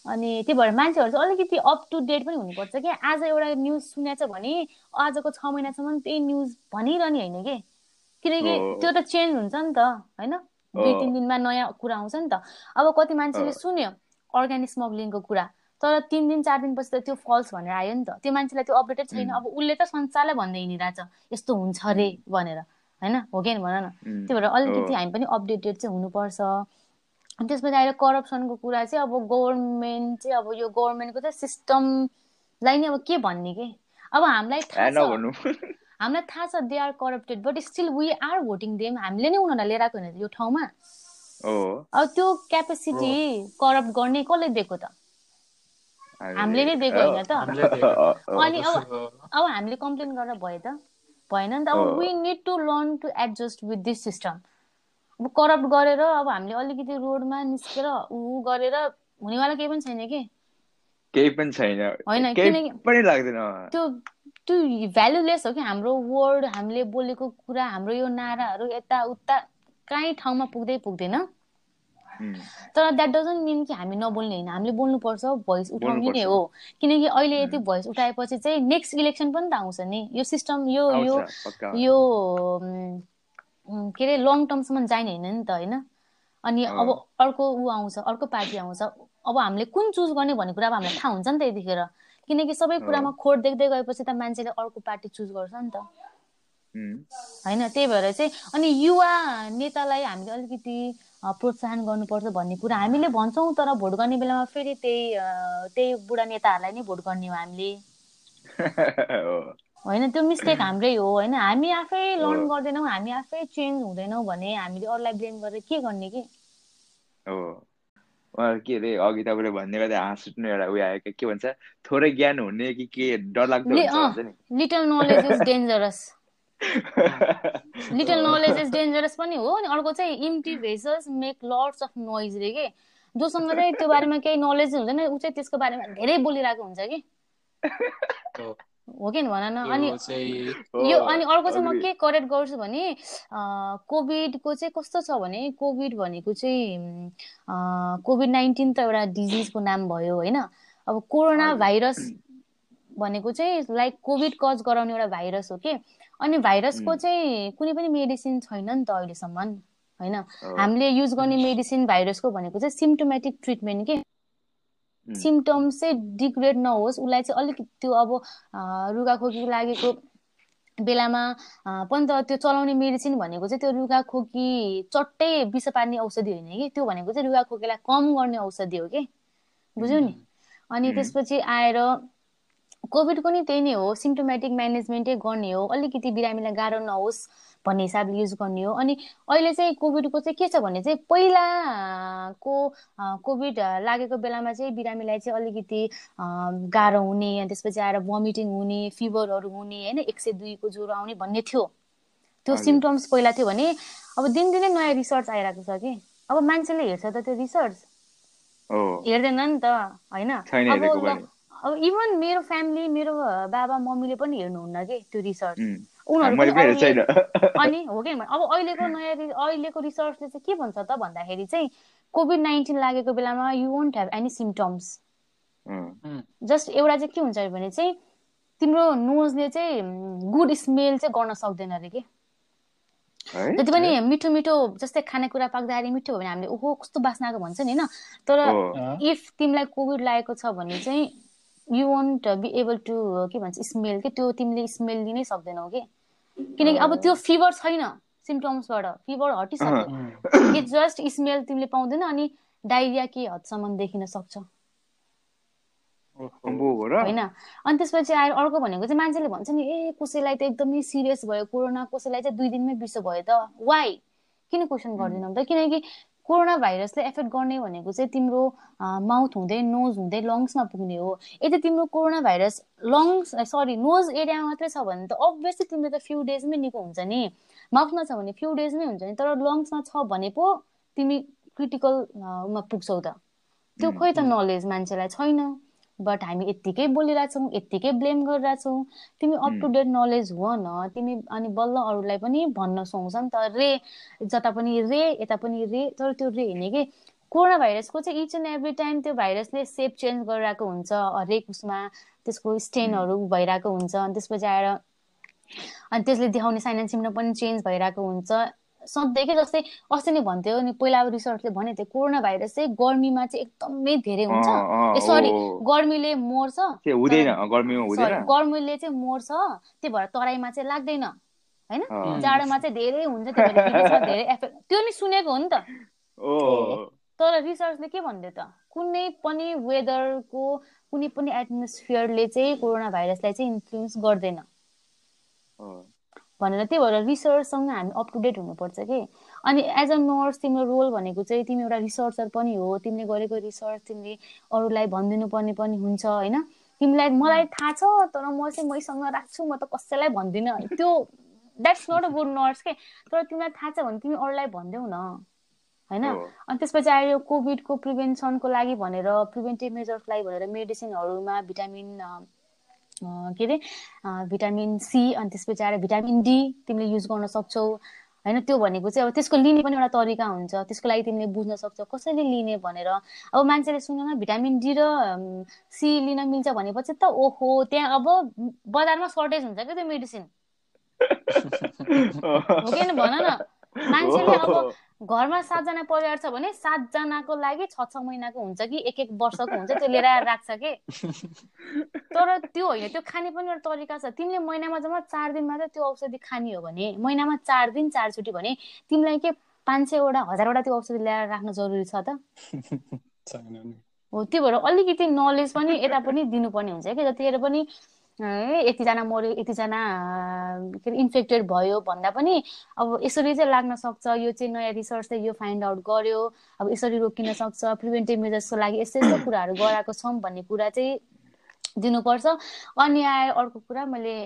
अनि त्यही भएर मान्छेहरू चाहिँ अलिकति अप टु डेट पनि हुनुपर्छ कि आज एउटा न्युज सुनेछ भने आजको छ महिनासम्म त्यही न्युज भनिरहने होइन कि? किनकि त्यो त चेन्ज हुन्छ नि त होइन? दुई तिन दिनमा नयाँ कुरा आउँछ नि त। अब कति मान्छेले सुन्यो? अर्ग्यानिक स्मग्लिङको कुरा। तर तिन दिन चार दिनपछि त त्यो फल्स भनेर आयो नि त। त्यो मान्छेलाई त्यो अपडेटेड छैन। अब उसले त संसारलाई भन्दै हिँडिरहेछ। यस्तो हुन्छ अरे भनेर। होइन? हो कि भन न? त्यही भएर अलिकति हामी पनि अपडेटेड चाहिँ हुनुपर्छ। अनि त्यसपछि आएर करप्सनको कुरा चाहिँ अब गभर्मेन्ट चाहिँ अब यो गभर्मेन्टको चाहिँ सिस्टमलाई नै अब के भन्ने कि? अब हामीलाई थाहा छ। हामीलाई थाहा छ they are corrupted but still we are voting them हामीले नै उनीहरूलाई लिएर आएको होइन यो ठाउँमा। अब त्यो क्यापेसिटी करप्ट गर्ने कसले दिएको त? हामीले नै दिएको होइन त? अनि अब अब हामीले कम्प्लेन गरेर भयो त? भएन नि त। अब we need to learn to adjust with this system अब करप्ट गरेर अब हामीले अलिकति रोडमा निस्केर ऊ गरेर हुनेवाला केही पनि छैन कि? केही पनि छैन। होइन किनकि त्यो त्यो भ्यालुलेस हो कि? हाम्रो वर्ड हामीले बोलेको कुरा हाम्रो यो नाराहरू यताउता कहीँ ठाउँमा पुग्दै पुग्दैन। तर द्याट डजन्ट मिन कि हामी नबोल्ने होइन। हामीले बोल्नुपर्छ भोइस उठाउने नै हो। किनकि अहिले यति भोइस उठाएपछि चाहिँ नेक्स्ट इलेक्सन पनि त आउँछ नि। यो सिस्टम यो यो यो के अरे लङ टर्मसम्म जाने होइन नि त होइन? अनि अब अर्को ऊ आउँछ अर्को पार्टी आउँछ। अब हामीले कुन चुज गर्ने भन्ने कुरा अब हामीलाई थाहा हुन्छ नि त यतिखेर। किनकि सबै कुरामा खोट देख्दै गएपछि त मान्छेले अर्को पार्टी चुज गर्छ नि त। होइन? त्यही भएर चाहिँ अनि युवा नेतालाई हामीले अलिकति प्रोत्साहन गर्नुपर्छ भन्ने कुरा हामीले भन्छौँ तर भोट गर्ने बेलामा फेरि त्यही त्यही बुढा नेताहरूलाई नै भोट गर्ने हो हामीले। होइन त्यो मिस्टेक हाम्रै हो होइन। हामी आफै लर्न। गर्दैनौँ हामी आफै चेन्ज हुँदैनौँ भने हामीले अरूलाई ब्लेम गरेर के गर्ने कि? हो। के अरे अघि तपाईँले भन्ने गर्दा हाँस उठ्ने एउटा उयो आयो के भन्छ थोरै ज्ञान हुने कि के डरलाग्दो little knowledge is dangerous little knowledge is dangerous पनि हो अनि अर्को चाहिँ इम्टी भेसस मेक लट्स अफ नोइज रे के जोसँग चाहिँ त्यो बारेमा केही नलेज हुँदैन ऊ चाहिँ त्यसको बारेमा धेरै बोलिरहेको हुन्छ कि हो। कि भन न अनि यो अनि अर्को चाहिँ म. के करेक्ट गर्छु भने कोभिडको चाहिँ कस्तो छ भने कोभिड भनेको चाहिँ कोभिड नाइन्टिन त एउटा डिजिजको नाम भयो होइन अब कोरोना। भाइरस भनेको चाहिँ लाइक कोभिड कज गराउने एउटा भाइरस हो कि अनि भाइरसको. चाहिँ कुनै पनि मेडिसिन छैन नि त अहिलेसम्म होइन। हामीले युज गर्ने मेडिसिन भाइरसको भनेको चाहिँ सिम्टोमेटिक ट्रिटमेन्ट के? सिम्टम्स चाहिँ डिग्रेड नहोस् उसलाई चाहिँ अलिकति त्यो अब रुगाखोकी लागेको बेलामा पनि त त्यो चलाउने मेडिसिन भनेको चाहिँ त्यो रुगाखोकी चट्टै विष पार्ने औषधि होइन कि? त्यो भनेको चाहिँ रुगाखोकीलाई कम गर्ने औषधि हो कि? बुझ्यौ नि? अनि. त्यसपछि आएर कोभिडको नि त्यही नै हो सिम्टोमेटिक म्यानेजमेन्टै गर्ने हो अलिकति बिरामीलाई गाह्रो नहोस् भन्ने हिसाबले युज गर्ने हो। अनि अहिले चाहिँ कोभिडको चाहिँ के छ भने चाहिँ पहिलाको कोभिड लागेको बेलामा चाहिँ बिरामीलाई चाहिँ अलिकति गाह्रो हुने अनि त्यसपछि आएर भमिटिङ हुने फिभरहरू हुने होइन एक सय दुईको ज्वरो आउने भन्ने थियो। त्यो। सिम्टम्स पहिला थियो भने अब दिनदिनै नयाँ रिसर्च आइरहेको छ कि। अब मान्छेले हेर्छ त त्यो रिसर्च हेर्दैन नि त होइन। अब अब इभन मेरो फ्यामिली मेरो बाबा मम्मीले पनि मेर्नुहुन्न कि त्यो रिसर्च उनीहरू अनि हो कि अब अहिलेको नयाँ अहिलेको रिसर्चले चाहिँ के भन्छ त भन्दाखेरि चाहिँ कोभिड नाइन्टिन लागेको बेलामा you won't have any symptoms just एउटा चाहिँ के हुन्छ भने चाहिँ तिम्रो नोजले चाहिँ गुड स्मेल चाहिँ गर्न सक्दैन अरे कि। है? जति पनि मिठो मिठो जस्तै खानेकुरा पाक्दाखेरि मिठो भयो भने हामीले ओहो कस्तो बास्ना आएको भन्छ नि होइन। तर हो। इफ तिमीलाई कोभिड लागेको छ भने चाहिँ you won't be able to के भन्छ स्मेल कि? त्यो तिमीले स्मेल लिनै सक्दैनौ कि? किनकि अब त्यो फिभर छैन सिम्टम्सबाट फिभर हटिसक्यो। इट जस्ट स्मेल तिमीले पाउँदैन अनि डाइरिया के हदसम्म देखिन सक्छ। होइन। अनि त्यसपछि आएर अर्को भनेको चाहिँ मान्छेले भन्छ नि ए कसैलाई त एकदमै सिरियस भयो कोरोना कसैलाई चाहिँ दुई दिनमै बिसो भयो त। वाइ किन क्वेसन गर्दैनौँ त? किनकि कोरोना भाइरसले एफेक्ट गर्ने भनेको चाहिँ तिम्रो माउथ हुँदै नोज हुँदै लङ्समा पुग्ने हो। यदि तिम्रो corona virus lungs sorry nose एरियामा मात्रै छ भने त अभियसली तिम्रो त फ्यु डेजमै निको हुन्छ नि। माउथमा छ भने फ्यु डेजमै हुन्छ नि तर लङ्समा छ भने पो तिमी क्रिटिकल मा पुग्छौ त। त्यो खोइ त नलेज मान्छेलाई छैन। बट हामी यत्तिकै बोलिरहेछौँ यत्तिकै ब्लेम गरिरहेछौँ तिमी अप टु डेट नलेज हुव न तिमी अनि बल्ल अरूलाई पनि भन्न सुहाउँछ नि त रे जता पनि रे यता पनि रे तर त्यो रे होइन कि? कोरोना भाइरसको चाहिँ इच एन्ड एभ्री टाइम त्यो भाइरसले सेप चेन्ज गरिरहेको हुन्छ। हरेक उसमा त्यसको स्टेनहरू भइरहेको हुन्छ। अनि त्यसपछि आएर अनि त्यसले देखाउने साइन एन्ड सिम्टम पनि चेन्ज भइरहेको हुन्छ। सधैँकै जस्तै अस्ति नै भन्थ्यो नि पहिला अब रिसर्चले भने थियो कोरोना भाइरस चाहिँ गर्मीमा चाहिँ एकदमै धेरै हुन्छ ए सरी। गर्मीले मर्छ गर्मीले चाहिँ मर्छ त्यही भएर तराईमा चाहिँ लाग्दैन होइन। जाडोमा चाहिँ धेरै हुन्छ धेरै एफेक्ट त्यो नि सुनेको हो नि त तर रिसर्चले के भन्दै त कुनै पनि वेदरको कुनै पनि एटमोस्फियरले चाहिँ कोरोना भाइरसलाई चाहिँ इन्फ्लुएन्स गर्दैन। भनेर त्यही भएर रिसर्चसँग हामी अप टु डेट हुनुपर्छ कि। अनि एज अ नर्स तिम्रो रोल भनेको चाहिँ तिमी एउटा रिसर्चर पनि हो तिमीले गरेको रिसर्च तिमीले अरूलाई भनिदिनु पर्ने पनि हुन्छ होइन? तिमीलाई मलाई थाहा छ तर म चाहिँ मैसँग राख्छु म त कसैलाई भन्दिनँ। त्यो that's not a good nurse के। तर तिमीलाई थाहा छ भने तिमी अरूलाई भनिदेऊ न होइन? अनि त्यसपछि आयो कोभिडको प्रिभेन्सनको लागि भनेर प्रिभेन्टिभ मेजर्सको लागि भनेर मेडिसिनहरूमा भिटामिन के अरे भिटामिन सी अनि त्यसपछि आएर भिटामिन डी तिमीले युज गर्न सक्छौ। होइन त्यो भनेको चाहिँ अब त्यसको लिने पनि एउटा तरिका हुन्छ। त्यसको लागि तिमीले बुझ्न सक्छौ कसरी लिने भनेर। अब मान्छेले सुनेन भिटामिन डी र सी लिन मिल्छ भनेपछि त ओहो त्यहाँ अब बजारमा सर्टेज हुन्छ क्या त्यो मेडिसिन हो कि भन न। मान्छेले अब घरमा सातजना परिवार छ भने सातजनाको लागि छ छ महिनाको हुन्छ कि एक एक वर्षको हुन्छ त्यो लिएर राख्छ के? तर त्यो होइन त्यो खाने पनि एउटा तरिका छ। तिमीले महिनामा जम्मा चार दिन मात्रै त्यो औषधि खाने हो भने महिनामा चार दिन चारचोटि भने तिमीलाई के पाँच सयवटा हजारवटा त्यो औषधि ल्याएर राख्न जरुरी छ त? हो त्यो भएर अलिकति नलेज पनि यता पनि दिनुपर्ने हुन्छ कि जतिखेर पनि है यतिजना मऱ्यो यतिजना के अरे इन्फेक्टेड भयो भन्दा पनि अब यसरी चाहिँ लाग्न सक्छ यो चाहिँ नयाँ रिसर्चले यो फाइन्ड आउट गर्यो अब यसरी रोकिन सक्छ प्रिभेन्टिभ मेजर्सको लागि यस्तो यस्तो कुराहरू गराएको छौँ भन्ने कुरा चाहिँ दिनुपर्छ। अनि आयो अर्को कुरा मैले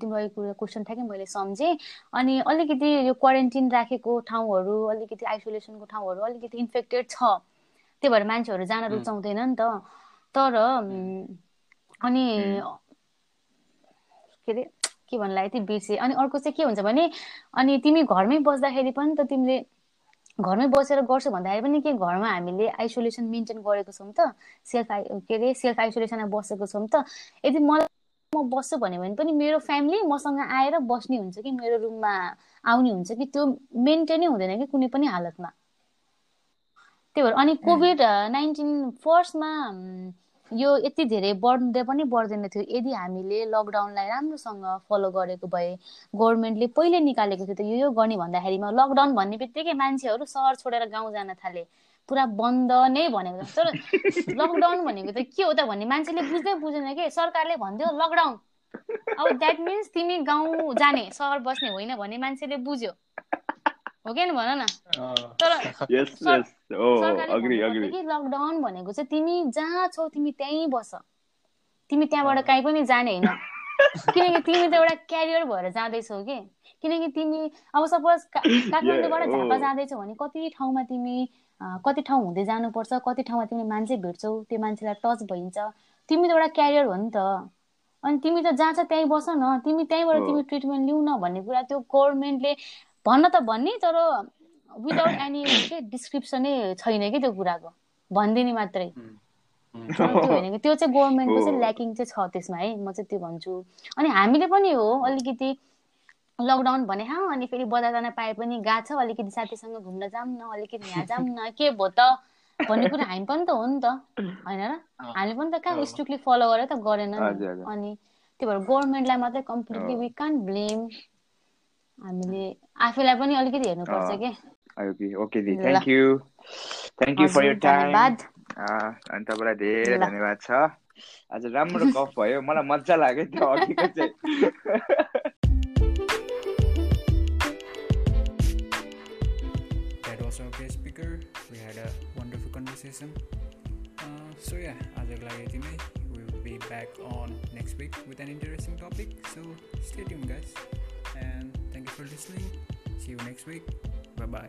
तिम्रो अघि क्वेसन थियो कि मैले सम्झेँ। अनि अलिकति यो क्वारेन्टिन राखेको ठाउँहरू अलिकति आइसोलेसनको ठाउँहरू अलिकति इन्फेक्टेड छ त्यही भएर मान्छेहरू जान रुचाउँदैन नि त। तर अनि के अरे के भन्नु लाग्यो बिर्से। अनि अर्को चाहिँ के हुन्छ भने अनि तिमी घरमै बस्दाखेरि पनि त तिमीले घरमै बसेर गर्छौ भन्दाखेरि पनि के घरमा हामीले आइसोलेसन मेन्टेन गरेको छौँ त। सेल्फ आइ के अरे सेल्फ आइसोलेसनमा बसेको छौँ त। यदि मलाई म बस्छु भन्यो भने पनि मेरो फ्यामिली मसँग आएर बस्ने हुन्छ कि मेरो रुममा आउने हुन्छ कि त्यो मेन्टेनै हुँदैन कि कुनै पनि हालतमा। त्यही भएर अनि कोभिड नाइन्टिन फर्स्टमा यो यति धेरै बढ्दै पनि बढ्दैन थियो। यदि हामीले लकडाउनलाई राम्रोसँग फलो गरेको भए गभर्मेन्टले पहिले निकालेको थियो त यो यो गर्ने भन्दाखेरिमा लकडाउन भन्ने बित्तिकै मान्छेहरू सहर छोडेर गाउँ जान थाले। पुरा बन्द नै भनेको तर लकडाउन भनेको त के हो त भन्ने मान्छेले बुझ्दै बुझेन कि? सरकारले भनिदियो लकडाउन अब द्याट मिन्स तिमी गाउँ जाने सहर बस्ने होइन भन्ने मान्छेले बुझ्यो। हो कि भन न। तर लकडाउन भनेको चाहिँ तिमी जहाँ छौ तिमी त्यहीँ बस। तिमी त्यहाँबाट काहीँ पनि जाने होइन। किनकि तिमी त एउटा क्यारियर भएर जाँदैछौ कि। किनकि तिमी अब सपोज काठमाडौँबाट झापा जाँदैछौ भने कति ठाउँमा तिमी कति ठाउँ हुँदै जानुपर्छ कति ठाउँमा तिमी मान्छे भेट्छौ त्यो मान्छेलाई टच भइन्छ। तिमी त एउटा क्यारियर हो नि त। अनि तिमी त जहाँ छ त्यहीँ बस न। तिमी त्यहीँबाट तिमी ट्रिटमेन्ट लिउ न भन्ने कुरा त्यो गभर्मेन्टले भन्न त भन्ने तर विदाउट एनी के डिस्क्रिप्सनै छैन कि त्यो कुराको? भनिदिने मात्रै। त्यो होइन कि त्यो चाहिँ गभर्मेन्टको चाहिँ ल्याकिङ चाहिँ छ त्यसमा है। म चाहिँ त्यो भन्छु। अनि हामीले पनि हो अलिकति लकडाउन भने हा अनि फेरि बजार जान पाए पनि गएको छ अलिकति साथीसँग घुम्न जाऊँ न अलिकति यहाँ जाऊँ न के भयो त? भन्ने कुरा हामी पनि त हो नि त। होइन र? हामीले पनि त कहाँ स्ट्रिक्टली फलो गरेर त गरेन अनि त्यही भएर गभर्मेन्टलाई मात्रै कम्प्लिटली वी कान ब्लेम हामीले आफैलाई पनि अलिकति हेर्नुपर्छ के okay okay the thank you thank you for your time अनि तपाईँलाई धेरै धन्यवाद छ आज राम्रो गफ भयो मलाई मजा लाग्यो त्यो अघिको चाहिँ That was our guest speaker. We had a wonderful conversation. Uh, so yeah, आजको लागि यति नै. We will be back on next week with an interesting topic. So stay tuned, guys. And thank you for listening. See you next week. Bye bye.